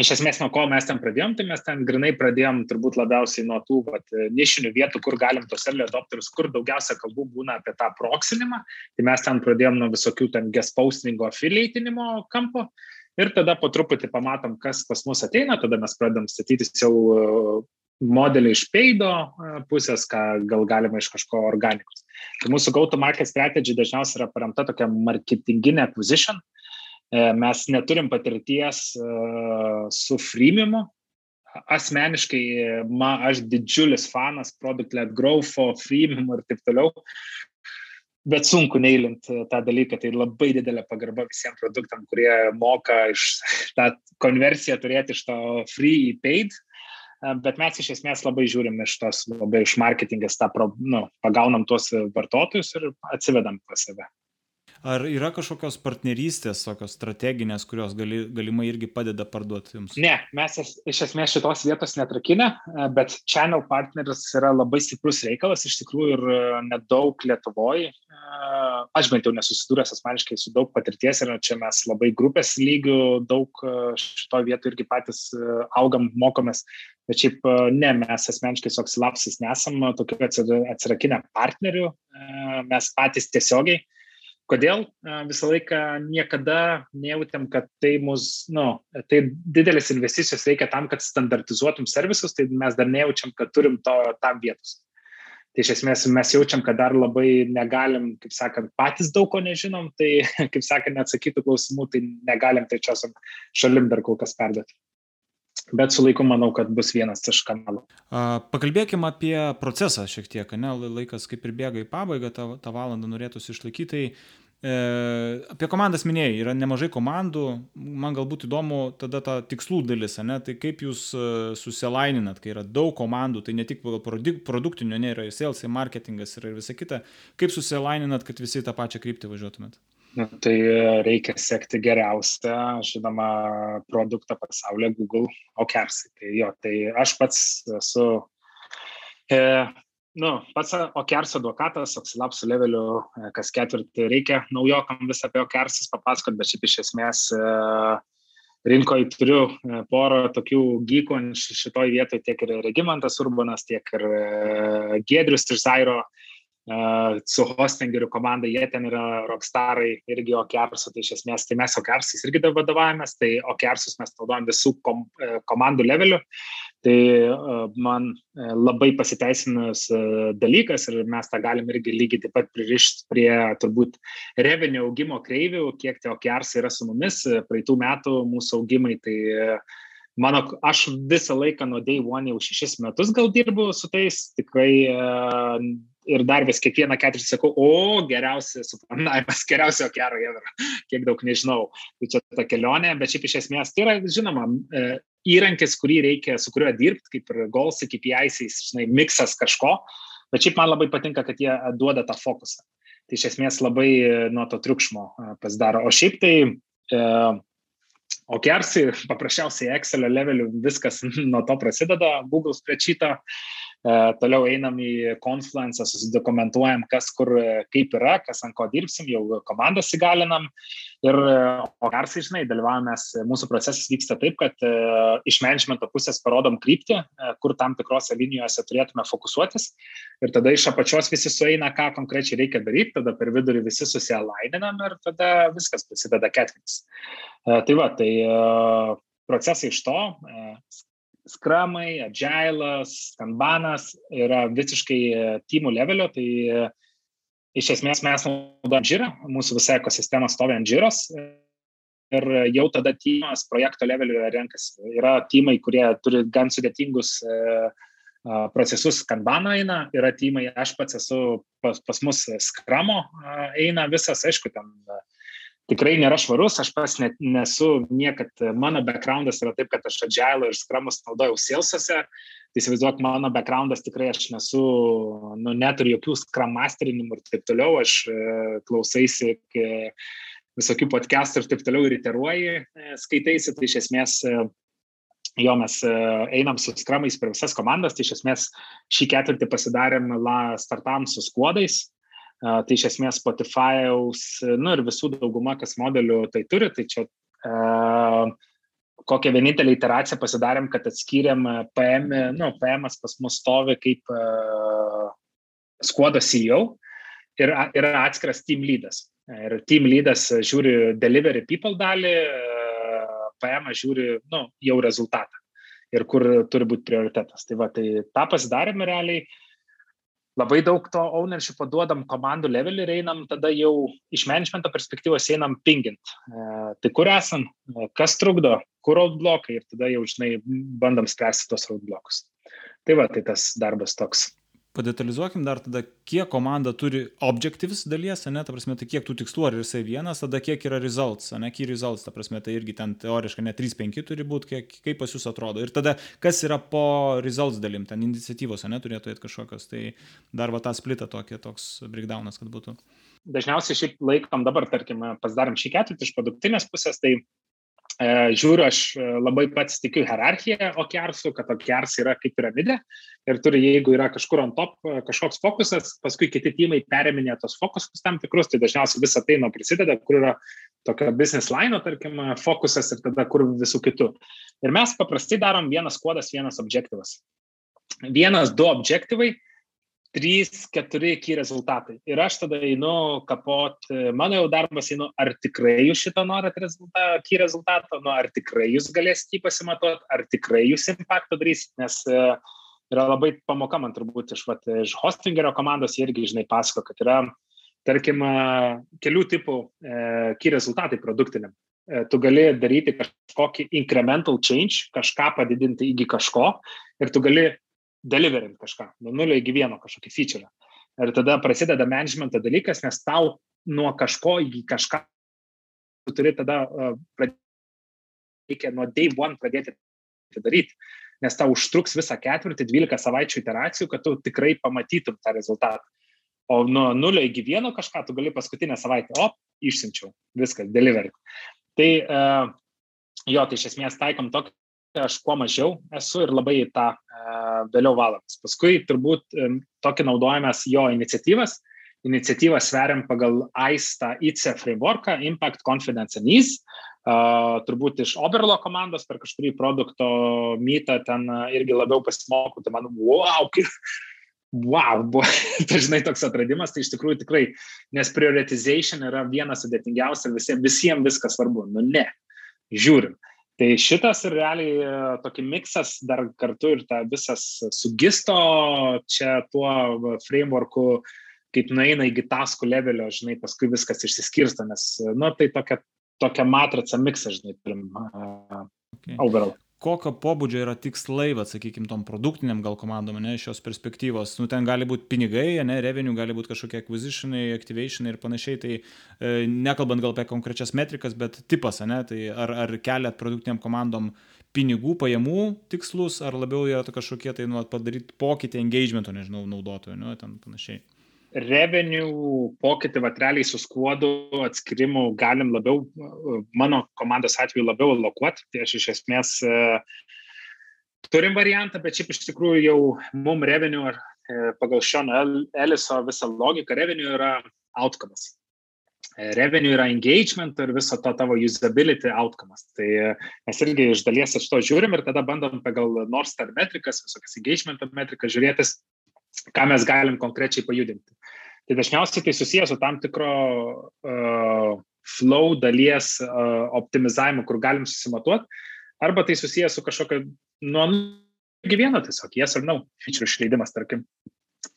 Speaker 2: iš esmės nuo ko mes ten pradėjom, tai mes ten grinai pradėjom turbūt labiausiai nuo tų vat, nišinių vietų, kur galim tos early adopterius, kur daugiausia kalbų būna apie tą proksinimą. Tai mes ten pradėjom nuo visokių ten guest postingo affiliatinimo kampo. Ir tada po truputį pamatom, kas pas mus ateina, tada mes pradedam statytis jau uh, modelį iš peido uh, pusės, ką gal galima iš kažko organikos. Tai mūsų go-to-market strategy dažniausiai yra paremta tokia marketinginė acquisition. E, mes neturim patirties e, su freemiumu. Asmeniškai, ma, aš didžiulis fanas product-led growth, freemium ir taip toliau bet sunku neįlint e, tą dalyką, tai labai didelė pagarba visiems produktam, kurie moka iš tą konversiją turėti iš to free į paid, e, bet mes iš esmės labai žiūrim iš tos, labai iš marketingės tą, nu, pagaunam tuos vartotojus ir atsivedam pas save.
Speaker 1: Ar yra kažkokios partnerystės, tokios strateginės, kurios gali, galimai irgi padeda parduoti jums?
Speaker 2: Ne, mes iš esmės šitos vietos netrakinę, bet channel partneris yra labai stiprus reikalas, iš tikrųjų ir e, nedaug Lietuvoje. Aš bent jau nesusidūręs asmeniškai su daug patirties ir čia mes labai grupės lygių daug e, šito vietų irgi patys e, augam, mokomės, bet šiaip ne, mes asmeniškai su Oxilapsis nesam tokių atsirakinę partnerių, mes patys tiesiogiai Kodėl visą laiką niekada nejautėm, kad tai mus, nu, tai didelis investicijos reikia tam, kad standartizuotum servisus, tai mes dar nejaučiam, kad turim to tam vietos. Tai iš esmės mes jaučiam, kad dar labai negalim, kaip sakant, patys daug ko nežinom, tai, kaip sakant, neatsakytų klausimų, tai negalim trečiosiam šalim dar kol kas perduoti bet su laiku manau, kad bus vienas iš kanalų.
Speaker 1: Pakalbėkime apie procesą šiek tiek, ne, laikas kaip ir bėga į pabaigą, tą, tą valandą norėtųsi išlaikyti. Tai e, apie komandas minėjai, yra nemažai komandų, man galbūt įdomu tada ta tikslų dalis, ne, tai kaip jūs e, susilaininat, kai yra daug komandų, tai ne tik produktinio, ne, yra ir sales, ir marketingas, ir visa kita, kaip susilaininat, kad visi tą pačią kryptį važiuotumėt?
Speaker 2: Nu, tai reikia sekti geriausią, žinoma, produktą pasaulyje Google OKRs. Tai jo, tai aš pats esu, e, nu, pats OKRs advokatas, Oxilapsų leveliu, e, kas ketvirtį reikia naujokam visą apie OKRs papasakot, bet šiaip iš esmės e, rinkoje turiu e, porą tokių gykų šitoj vietoje, tiek ir Regimantas Urbanas, tiek ir e, Gedrius iš Zairo. Uh, su hostingerių komanda, jie ten yra rockstarai irgi OKRs, tai iš esmės, tai mes OKRs irgi vadovavomės, tai OKRs mes naudojam visų kom, e, komandų levelių, tai e, man e, labai pasiteisinus dalykas ir mes tą galim irgi lygiai taip pat pririšti prie turbūt revenio augimo kreivių, kiek tie OKRs yra su mumis, praeitų metų mūsų augimai, tai mano, aš visą laiką nuo day one jau šešis metus gal dirbu su tais, tikrai ir dar vis kiekvieną ketvirtį sakau, o geriausias suplanavimas, geriausio kero ever, kiek daug nežinau. Tai čia ta kelionė, bet šiaip iš esmės tai yra, žinoma, e, įrankis, kurį reikia, su kuriuo dirbti, kaip ir golsi, kaip įaisiais, žinai, miksas kažko, bet šiaip man labai patinka, kad jie duoda tą fokusą. Tai iš esmės labai e, nuo to triukšmo e, pasidaro. O šiaip tai e, OKRs, paprasčiausiai Excel levelių viskas nuo to prasideda, Google spreadsheet'o, toliau einam į Confluence, susidokumentuojam, kas kur, e, kaip yra, kas ant ko dirbsim, jau komandas įgalinam. Ir e, o garsai, žinai, dalyvavomės, mūsų procesas vyksta taip, kad iš managemento pusės parodom kryptį, kur tam tikrose linijose turėtume fokusuotis. Ir tada iš apačios visi sueina, ką konkrečiai reikia daryti, tada per vidurį visi susialaininam ir tada viskas prasideda ketvirtis. Tai va, tai procesai iš to, skramai, agilas, kanbanas yra visiškai e, teamų levelio, tai e, iš esmės mes naudojam džirą, mūsų visa ekosistema stovi ant džiros ir jau tada teamas projekto leveliu renkasi. Yra teamai, kurie turi gan sudėtingus e, procesus kanbaną eina, yra teamai, aš pats esu pas, pas mus skramo eina visas, aišku, ten tikrai nėra švarus, aš pas net nesu niekad, mano backgroundas yra taip, kad aš agile ir skramus naudojau salesose, tai įsivaizduok, mano backgroundas tikrai aš nesu, nu, neturiu jokių scrum masterinimų ir taip toliau, aš e, klausaisi visokių podcastų ir taip toliau ir iteruoji, e, skaitaisi, tai iš esmės e, jo mes einam su skramais per visas komandas, tai iš esmės šį ketvirtį pasidarėm la startam su skuodais, Tai iš esmės Spotify'aus, nu ir visų dauguma, kas modelių tai turi, tai čia uh, kokią vienintelę iteraciją pasidarėm, kad atskyrėm PM, nu, PM pas mus stovi kaip uh, skuodo CEO ir yra atskiras team leadas. Ir team leadas žiūri delivery people dalį, uh, PM žiūri, nu, jau rezultatą ir kur turi būti prioritetas. Tai va, tai tą pasidarėme realiai. Uh, labai daug to ownership duodam komandų levelį ir einam tada jau iš managemento perspektyvos einam pingint. E, tai kur esam, e, kas trukdo, kur roadblokai ir tada jau, žinai, bandom spręsti tos roadblokus. Tai va, tai tas darbas toks
Speaker 1: padetalizuokim dar tada, kiek komanda turi objectives dalies, ne, ta prasme, tai kiek tų tikslų, ar jisai vienas, tada kiek yra results, ne, key results, ta prasme, tai irgi ten teoriškai ne 3-5 turi būti, kiek, kaip pas jūs atrodo. Ir tada, kas yra po results dalim, ten iniciatyvos, ne, turėtų būti kažkokios, tai dar va tą splitą tokį, toks breakdownas, kad būtų.
Speaker 2: Dažniausiai šiaip laikom dabar, tarkim, pasidarom šį ketvirtį iš produktinės pusės, tai žiūriu, aš e, labai pats tikiu hierarchiją OKRsų, kad OKRs yra kaip piramidė ir turi, jeigu yra kažkur ant top e, kažkoks fokusas, paskui kiti timai periminė tos fokusus tam tikrus, tai dažniausiai visą tai nuo prisideda, kur yra tokio business line, tarkim, fokusas ir tada kur visų kitų. Ir mes paprastai darom vienas kodas, vienas objektyvas. Vienas, du objektyvai trys, keturi iki rezultatai. Ir aš tada einu kapot, mano jau darbas einu, ar tikrai jūs šito norit rezultatą, iki rezultato, nu, ar tikrai jūs galėsite jį pasimatuoti, ar tikrai jūs impaktą darysit, nes uh, yra labai pamoka man turbūt iš, vat, iš hostingerio komandos irgi, žinai, pasako, kad yra, tarkim, kelių tipų iki rezultatai produktiniam. Tu gali daryti kažkokį incremental change, kažką padidinti iki kažko ir tu gali deliverint kažką, nuo nulio iki vieno kažkokį feature. Ir tada prasideda managemento dalykas, nes tau nuo kažko iki kažką tu turi tada pradėti, reikia nuo day one pradėti tai daryti, nes tau užtruks visą ketvirtį, 12 savaičių iteracijų, kad tu tikrai pamatytum tą rezultatą. O nuo nulio iki vieno kažką tu gali paskutinę savaitę, o, išsiunčiau, viskas, delivery. Tai jo, tai iš esmės taikom tokį, aš kuo mažiau esu ir labai tą uh, vėliau valamas. Paskui turbūt um, tokį naudojamės jo iniciatyvas. Iniciatyvą sveriam pagal tą ICE frameworką, Impact, Confidence and Ease. Uh, turbūt iš Oberlo komandos per kažkurį produkto mytą ten uh, irgi labiau pasimokau, tai man, wow, kaip, wow, buvo dažnai toks atradimas, tai iš tikrųjų tikrai, nes prioritization yra vienas sudėtingiausia, visiems, visiems viskas svarbu. Nu ne, žiūrim. Tai šitas ir realiai e, tokį miksas dar kartu ir ta visas sugisto čia tuo frameworku, kaip nueina iki taskų levelio, žinai, paskui viskas išsiskirsta, nes, nu, tai tokia, tokia matrica miksą, žinai, turim uh, okay. overall
Speaker 1: kokio pobūdžio yra tikslai, va, sakykime, tom produktiniam gal komandom, ne, šios perspektyvos. Nu, ten gali būti pinigai, ne, revenue, gali būti kažkokie acquisitionai, activationai ir panašiai. Tai e, nekalbant gal apie konkrečias metrikas, bet tipas, ne, tai ar, ar keliat produktiniam komandom pinigų, pajamų tikslus, ar labiau yra kažkokie tai, nu, padaryti pokytį engagemento, nežinau, naudotojų, nu, ten panašiai
Speaker 2: revenue pokytį, va, realiai su skuodu atskirimu galim labiau, mano komandos atveju labiau lokuoti, tai aš iš esmės e, turim variantą, bet šiaip iš tikrųjų jau mum revenue ar e, pagal Sean Elliso visą logiką revenue yra outcomes. E, revenue yra engagement ir viso to tavo usability outcomes. Tai mes irgi iš dalies iš to žiūrim ir tada bandom pagal North Star metrikas, visokias engagement metrikas žiūrėtis, ką mes galim konkrečiai pajudinti. Tai dažniausiai tai susijęs su tam tikro uh, flow dalies uh, optimizavimu, kur galim susimatuoti, arba tai susijęs su kažkokio nuo gyvieno tiesiog, yes ar no, feature išleidimas, tarkim.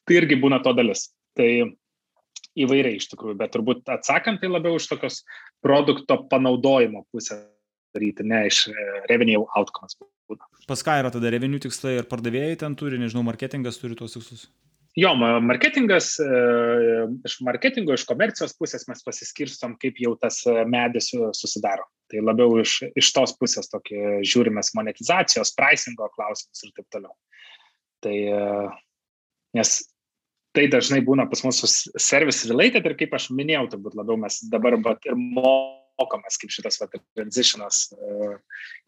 Speaker 2: Tai irgi būna to dalis. Tai įvairiai iš tikrųjų, bet turbūt atsakant tai labiau iš tokios produkto panaudojimo pusės daryti, ne iš e, revenue outcomes. Būna.
Speaker 1: Pas ką yra tada revenue tikslai ir pardavėjai ten turi, nežinau, marketingas turi tuos tikslus?
Speaker 2: Jo, marketingas, e, iš marketingo, iš komercijos pusės mes pasiskirstom, kaip jau tas medis susidaro. Tai labiau iš, iš tos pusės tokį žiūrimės monetizacijos, pricingo klausimus ir taip toliau. Tai, e, nes tai dažnai būna pas mus service related ir kaip aš minėjau, turbūt labiau mes dabar ir mokomės, kaip šitas va, transitionas uh,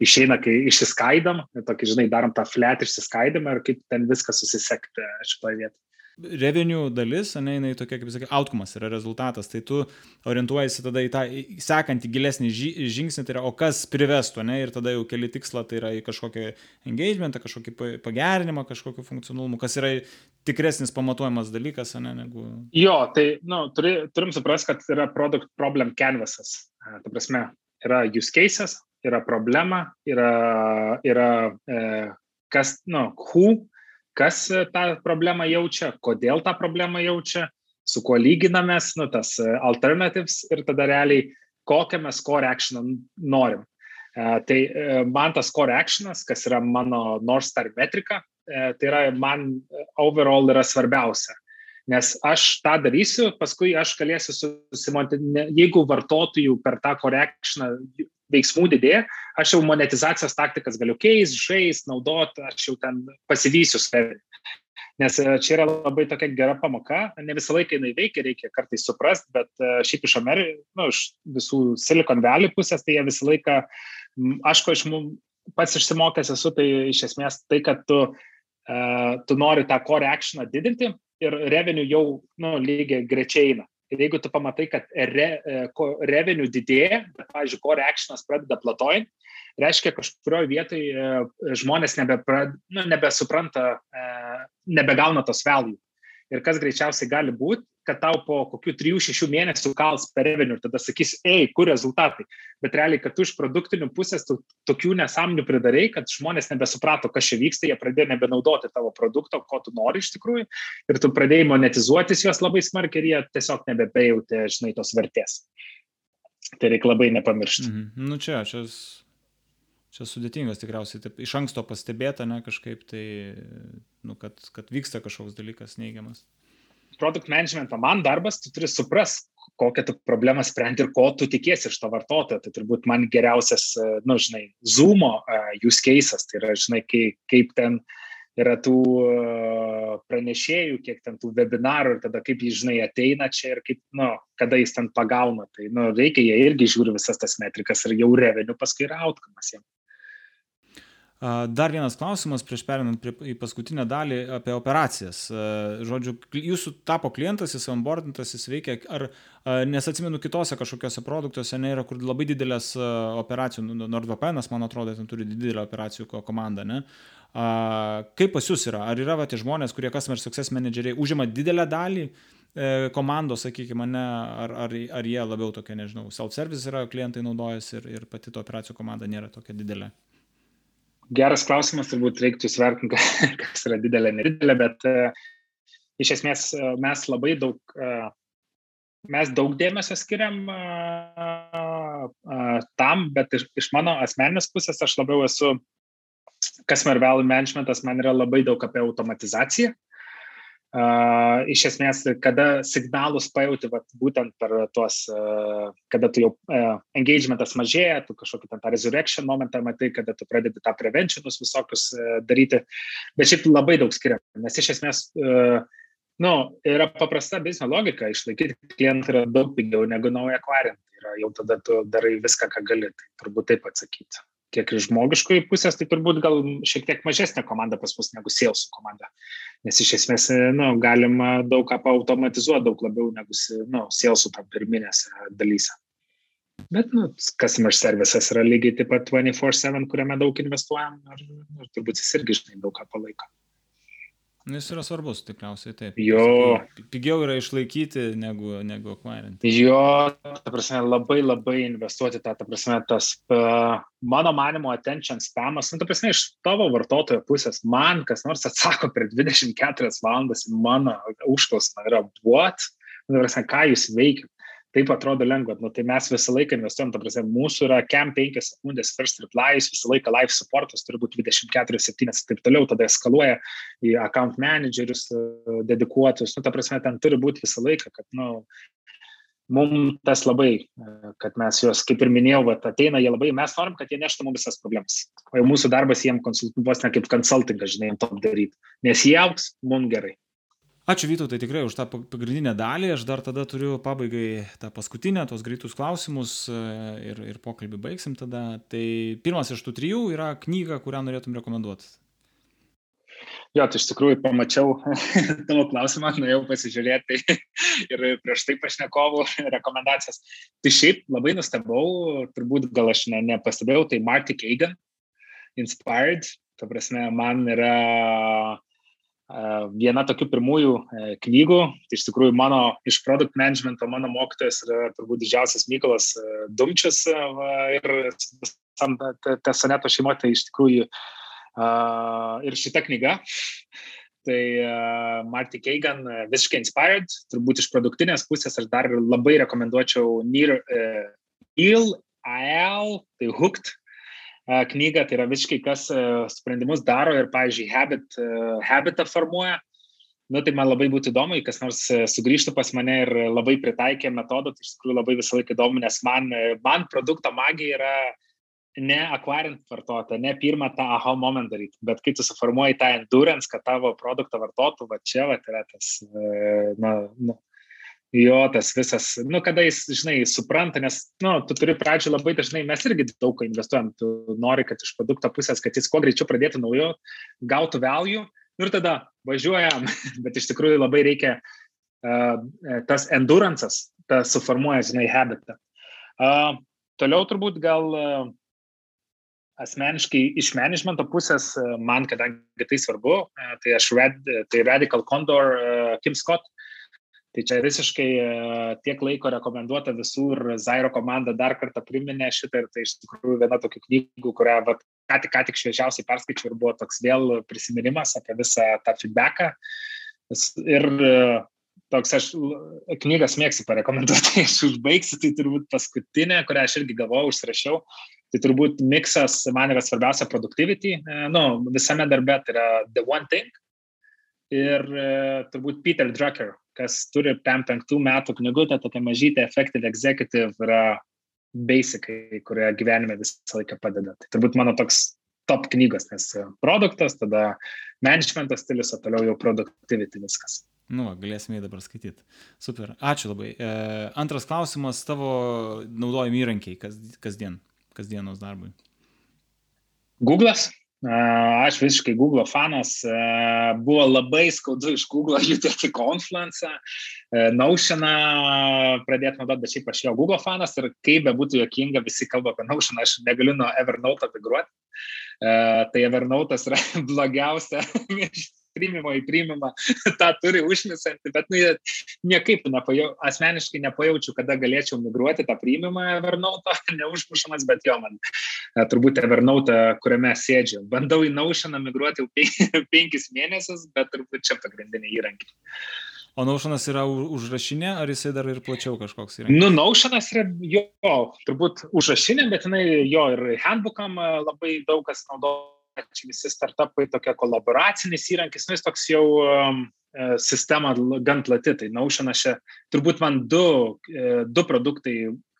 Speaker 2: išeina, kai išsiskaidom, tokį, žinai, darom tą flat išsiskaidimą ir kaip ten viskas susisekti šitoje vietoje
Speaker 1: revenue dalis, ne, jinai tokia, kaip sakai, outcomas yra rezultatas, tai tu orientuojasi tada į tą sekantį gilesnį žingsnį, tai yra, o kas privestų, ne, ir tada jau keli tikslą, tai yra į kažkokį engagementą, kažkokį pagerinimą, kažkokį funkcionalumą, kas yra tikresnis pamatuojamas dalykas, ne, negu...
Speaker 2: Jo, tai, nu, turi, turim suprasti, kad yra product problem canvasas. Ta prasme, yra use cases, yra problema, yra, yra e, kas, nu, who kas e, tą problemą jaučia, kodėl tą problemą jaučia, su kuo lyginamės, nu, tas e, alternatives ir tada realiai kokią mes core action norim. Uh, tai man tas core actionas, kas yra mano North Star metrika, tai yra man overall yra svarbiausia. Nes aš tą darysiu, paskui aš galėsiu susimonti, jeigu vartotojų per tą actioną veiksmų didėja, aš jau monetizacijos taktikas galiu keisti, žaisti, naudoti, aš jau ten pasivysiu save. Nes e, čia yra labai tokia gera pamoka, ne visą laiką jinai veikia, reikia kartais suprasti, bet e, šiaip iš Amerikos, nu, iš visų Silicon Valley pusės, tai jie visą laiką, aš ko iš mums pats išsimokęs esu, tai iš esmės tai, kad tu, uh, tu nori tą core actioną didinti ir revenue jau nu, lygiai grečiai eina. Ir jeigu tu pamatai, kad re, e, revenue didėja, pavyzdžiui, core actionas pradeda platojant, reiškia, kažkurioje vietoje žmonės nebepra, nu, nebesupranta, e, nebegauna tos value. Ir kas greičiausiai gali būti, kad tau po kokių 3-6 mėnesių kals per revenue ir tada sakys, ei, kur rezultatai. Bet realiai, kad tu iš produktinių pusės tu, tokių nesąmonių pridarai, kad žmonės nebesuprato, kas čia vyksta, jie pradėjo nebenaudoti tavo produkto, ko tu nori iš tikrųjų, ir tu pradėjai monetizuotis juos labai smarkiai ir jie tiesiog nebepėjauti, žinai, tos vertės. Tai reikia labai nepamiršti.
Speaker 1: Mhm. Nu čia, čia, čia sudėtingas tikriausiai, taip, iš anksto pastebėta, ne kažkaip tai, nu, kad, kad vyksta kažkoks dalykas neigiamas
Speaker 2: product managemento man darbas, tu turi supras, kokią tu problemą sprendi ir ko tu tikiesi iš to vartotojo. Tai turbūt man geriausias, na, nu, žinai, Zoom use cases, tai yra, žinai, kaip, kaip ten yra tų pranešėjų, kiek ten tų webinarų ir tada kaip jis, žinai, ateina čia ir kaip, nu, kada jis ten pagauna. Tai, nu, reikia, jie irgi žiūri visas tas metrikas ir jau revenių paskui yra outcomas jiems.
Speaker 1: Dar vienas klausimas prieš perinant prie, į paskutinę dalį apie operacijas. Žodžiu, jūsų tapo klientas, jis onboardintas, jis veikia, ar, nes atsimenu, kitose kažkokiose produktuose nėra, kur labai didelės operacijų, nu, NordVPN, man atrodo, ten turi didelę operacijų komandą, ne? Kaip pas jūs yra? Ar yra va, tie žmonės, kurie customer success manageriai užima didelę dalį e, komandos, sakykime, ne, ar, ar, ar jie labiau tokie, nežinau, self-service yra, klientai naudojasi ir, ir pati to operacijų komanda nėra tokia didelė?
Speaker 2: Geras klausimas, turbūt reiktų įsvertinti, kas yra didelė, nedidelė, bet uh, iš esmės uh, mes labai daug, uh, mes daug dėmesio skiriam tam, bet iš, iš mano asmeninės pusės aš labiau esu, customer value managementas man yra labai daug apie automatizaciją. Uh, iš esmės, kada signalus pajauti, vat, būtent per tuos, uh, kada tu jau uh, engagementas mažėja, tu kažkokį ten tą resurrection momentą matai, kada tu pradedi tą preventionus visokius uh, daryti, bet šiaip labai daug skiriam, nes iš esmės, uh, nu, yra paprasta biznio logika, išlaikyti klientą yra daug pigiau negu naują akvariumą, tai jau tada tu darai viską, ką gali, tai turbūt taip atsakyti kiek iš žmogiškųjų pusės, tai turbūt gal šiek tiek mažesnė komanda pas mus negu sales komanda. Nes iš esmės, nu, galima daug ką automatizuoti daug labiau negu nu, salesų tam pirminėse dalyse. Bet, nu, customer services yra lygiai taip pat 24-7, kuriame daug investuojam ir, ir turbūt jis irgi, žinai, daug ką palaiko.
Speaker 1: Nu, jis yra svarbus, tikriausiai taip.
Speaker 2: Jo.
Speaker 1: Pigiau yra išlaikyti negu, negu akvarinti.
Speaker 2: Jo, ta prasme, labai labai investuoti tą, ta prasme, tas uh, mano manimo attention spamas, nu, ta prasme, iš tavo vartotojo pusės, man kas nors atsako per 24 valandas į mano užklausą yra what, nu, ta prasme, ką jūs veikia taip atrodo lengva, nu, tai mes visą laiką investuojam, ta prasme, mūsų yra cam 5 sekundės first replies, visą laiką live supportas turi būti 24-7 ir taip toliau, tada eskaluoja į account managerius e, dedikuotus, nu, ta prasme, ten turi būti visą laiką, kad, nu, mums tas labai, e, kad mes juos, kaip ir minėjau, vat, ateina jie labai, mes norim, kad jie neštų mums visas problemas. O jau mūsų darbas jiems konsultuos ne kaip konsultingas, žinai, top daryti. Nes jie auks, mums gerai.
Speaker 1: Ačiū Vytautai tikrai už tą pagrindinę dalį. Aš dar tada turiu pabaigai tą paskutinę, tos greitus klausimus e, ir, ir pokalbį baigsim tada. Tai pirmas iš tų trijų yra knyga, kurią norėtum rekomenduoti.
Speaker 2: Jo, tai iš tikrųjų pamačiau tavo klausimą, nuėjau pasižiūrėti ir prieš tai pašnekovų rekomendacijas. Tai šiaip labai nustebau, turbūt gal aš ne, nepastebėjau, tai Marty Kagan, Inspired, ta prasme, man yra viena tokių pirmųjų e, knygų, tai iš tikrųjų mano iš produkt managemento, mano mokytojas yra turbūt didžiausias Mykolas e, Dumčius e, va, ir Tesoneto šeimo, tai iš tikrųjų ir šita knyga. Tai uh, Marty Kagan uh, visiškai inspired, turbūt iš produktinės pusės aš dar labai rekomenduočiau Neil, uh, Al, tai Hooked, knygą, tai yra visiškai kas sprendimus daro ir, pavyzdžiui, habit, habitą formuoja. Nu, tai man labai būtų įdomu, kas nors sugrįžtų pas mane ir labai pritaikė metodą, tai iš tikrųjų labai visą laiką įdomu, nes man, man produkto magija yra ne akvarint vartotoją, ne pirmą tą aha momentą daryti, bet kai tu suformuoji tą endurance, kad tavo produktą vartotų, va čia va yra tas, na, na, jo tas visas, nu, kada jis, žinai, supranta, nes, nu, tu turi pradžio labai dažnai, mes irgi daug investuojam, tu nori, kad iš produkto pusės, kad jis kuo greičiau pradėtų naujo, gautų value ir tada važiuojam, bet iš tikrųjų labai reikia uh, tas endurances, tas suformuoja, žinai, habitą. Uh, toliau turbūt gal uh, asmeniškai iš managemento pusės, man, kadangi tai svarbu, tai aš red, tai Radical Condor, Kim Scott, Tai čia visiškai e, tiek laiko rekomenduota visur, Zairo komanda dar kartą priminė šitą ir tai iš tikrųjų viena tokių knygų, kurią vat, ką tik, ką tik šviežiausiai perskaičiau ir buvo toks vėl prisiminimas apie visą tą feedbacką. Ir e, toks aš knygas mėgsiu parekomenduoti, aš užbaigsiu, tai turbūt paskutinė, kurią aš irgi gavau, užsirašiau. Tai turbūt miksas man yra svarbiausia productivity, e, nu, visame darbe tai yra the one thing. Ir turbūt Peter Drucker, kas turi PEM penktų metų knygutę, tokia mažytė Effective Executive yra basicai, kurie gyvenime visą laiką padeda. Tai turbūt mano toks top knygos, nes produktas, tada managementas stilius, o toliau jau productivity viskas.
Speaker 1: Nu, va, galėsime jį dabar skaityti. Super, ačiū labai. E, antras klausimas, tavo naudojami įrankiai kas, kasdien, kasdienos darbui.
Speaker 2: Google'as. Aš visiškai Google fanas, buvo labai skaudu iš Google judėti Confluence, Notioną pradėti naudoti, bet šiaip aš jau Google fanas ir kaip be būtų jokinga, visi kalba apie Notion, aš negaliu nuo Evernote migruoti. Tai Evernote'as yra blogiausia primimo į primimą, tą turi užmisantį, bet nu, niekaip nepajau, asmeniškai nepajaučiu, kada galėčiau migruoti tą primimą Evernote, neužmušamas, bet jo, man e, turbūt Evernote, kuriame sėdžiu. Bandau į Naušaną migruoti jau penkis mėnesius, bet turbūt čia pagrindiniai įrankiai.
Speaker 1: O Naušanas yra užrašinė, ar jisai dar ir plačiau kažkoks
Speaker 2: yra? Nu, Naušanas yra jo, turbūt užrašinė, bet jinai jo ir handbookam e, labai daug kas naudoja čia visi startupai tokia kolaboracinis įrankis, nu jis toks jau um, e, sistema gan plati, tai Naušanas čia turbūt man du, e, du produktai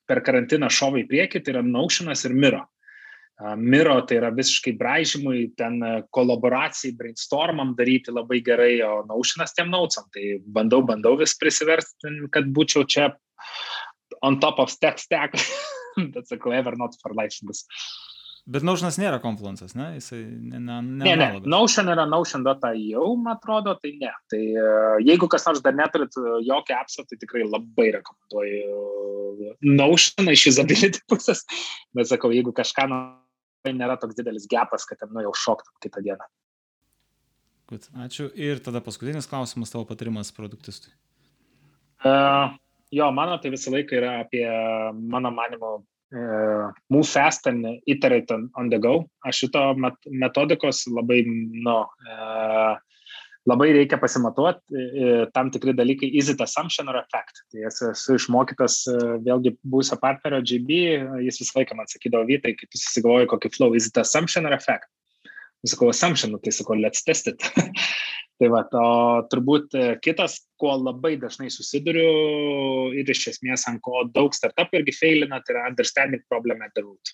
Speaker 2: per karantiną šovai į priekį, tai yra Naušanas ir Miro. Miro tai yra visiškai braižymui, ten e, kolaboracijai, brainstormam daryti labai gerai, o Naušanas tiem naucam. Tai bandau, bandau vis prisiversti, kad būčiau čia on top of stack stack, bet sakau, ever not for bus.
Speaker 1: Bet Notionas nėra Confluence'as, ne? Jisai ne, ne,
Speaker 2: ne, ne. Notion yra Notion.io, man atrodo, tai ne. Tai uh, jeigu kas nors dar neturit uh, jokio appso, tai tikrai labai rekomenduoju uh, Notion iš usability pusės. Bet sakau, jeigu kažką tai nėra toks didelis gepas, kad ten nu jau šoktum kitą dieną.
Speaker 1: Good. Ačiū. Ir tada paskutinis klausimas, tavo patarimas produktistui.
Speaker 2: Uh, jo, mano tai visą laiką yra apie, mano manimo, move fast and iterate on, the go. Aš šito met, metodikos labai, nu, labai reikia pasimatuoti tam tikri dalykai, is it assumption or effect. Tai esu išmokytas vėlgi būsio partnerio GB, jis visą laiką man sakydavo, vytai, kai tu susigalvoji kokį flow, is it assumption or effect. Sakau, assumption, nu, tai sakau, let's test it. Tai va, o turbūt e, kitas, kuo labai dažnai susiduriu ir iš esmės ant ko daug startupų irgi failina, tai yra understanding problem at the root.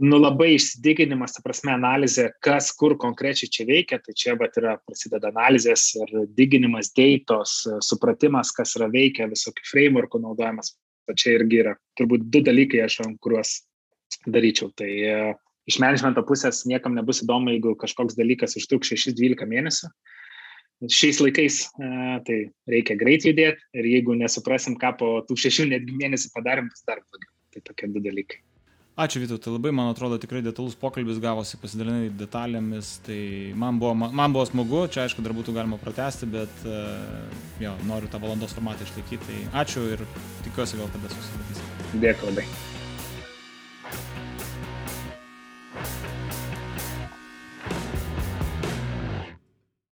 Speaker 2: Nu labai išsidiginimas, ta prasme, analizė, kas kur konkrečiai čia veikia, tai čia bet yra prasideda analizės ir diginimas, dėtos, supratimas, kas yra veikia, visokių frameworkų naudojimas. Tai čia irgi yra turbūt du dalykai, aš ant kuriuos daryčiau. Tai uh, iš menedžmento pusės niekam nebus įdomu, jeigu kažkoks dalykas užtruks 6-12 mėnesių. Šiais laikais e, tai reikia greit judėti ir jeigu nesuprasim, ką po tų šešių netgi mėnesių padarėm, bus dar blogiau. Tai tokie du dalykai.
Speaker 1: Ačiū Vytau, tai labai, man atrodo, tikrai detalus pokalbis gavosi, pasidalinai detalėmis, tai man buvo, man, buvo smagu, čia aišku dar būtų galima pratesti, bet uh, jo, noriu tą valandos formatą išlaikyti, tai ačiū ir tikiuosi gal kada susimatysime.
Speaker 2: Dėkui labai.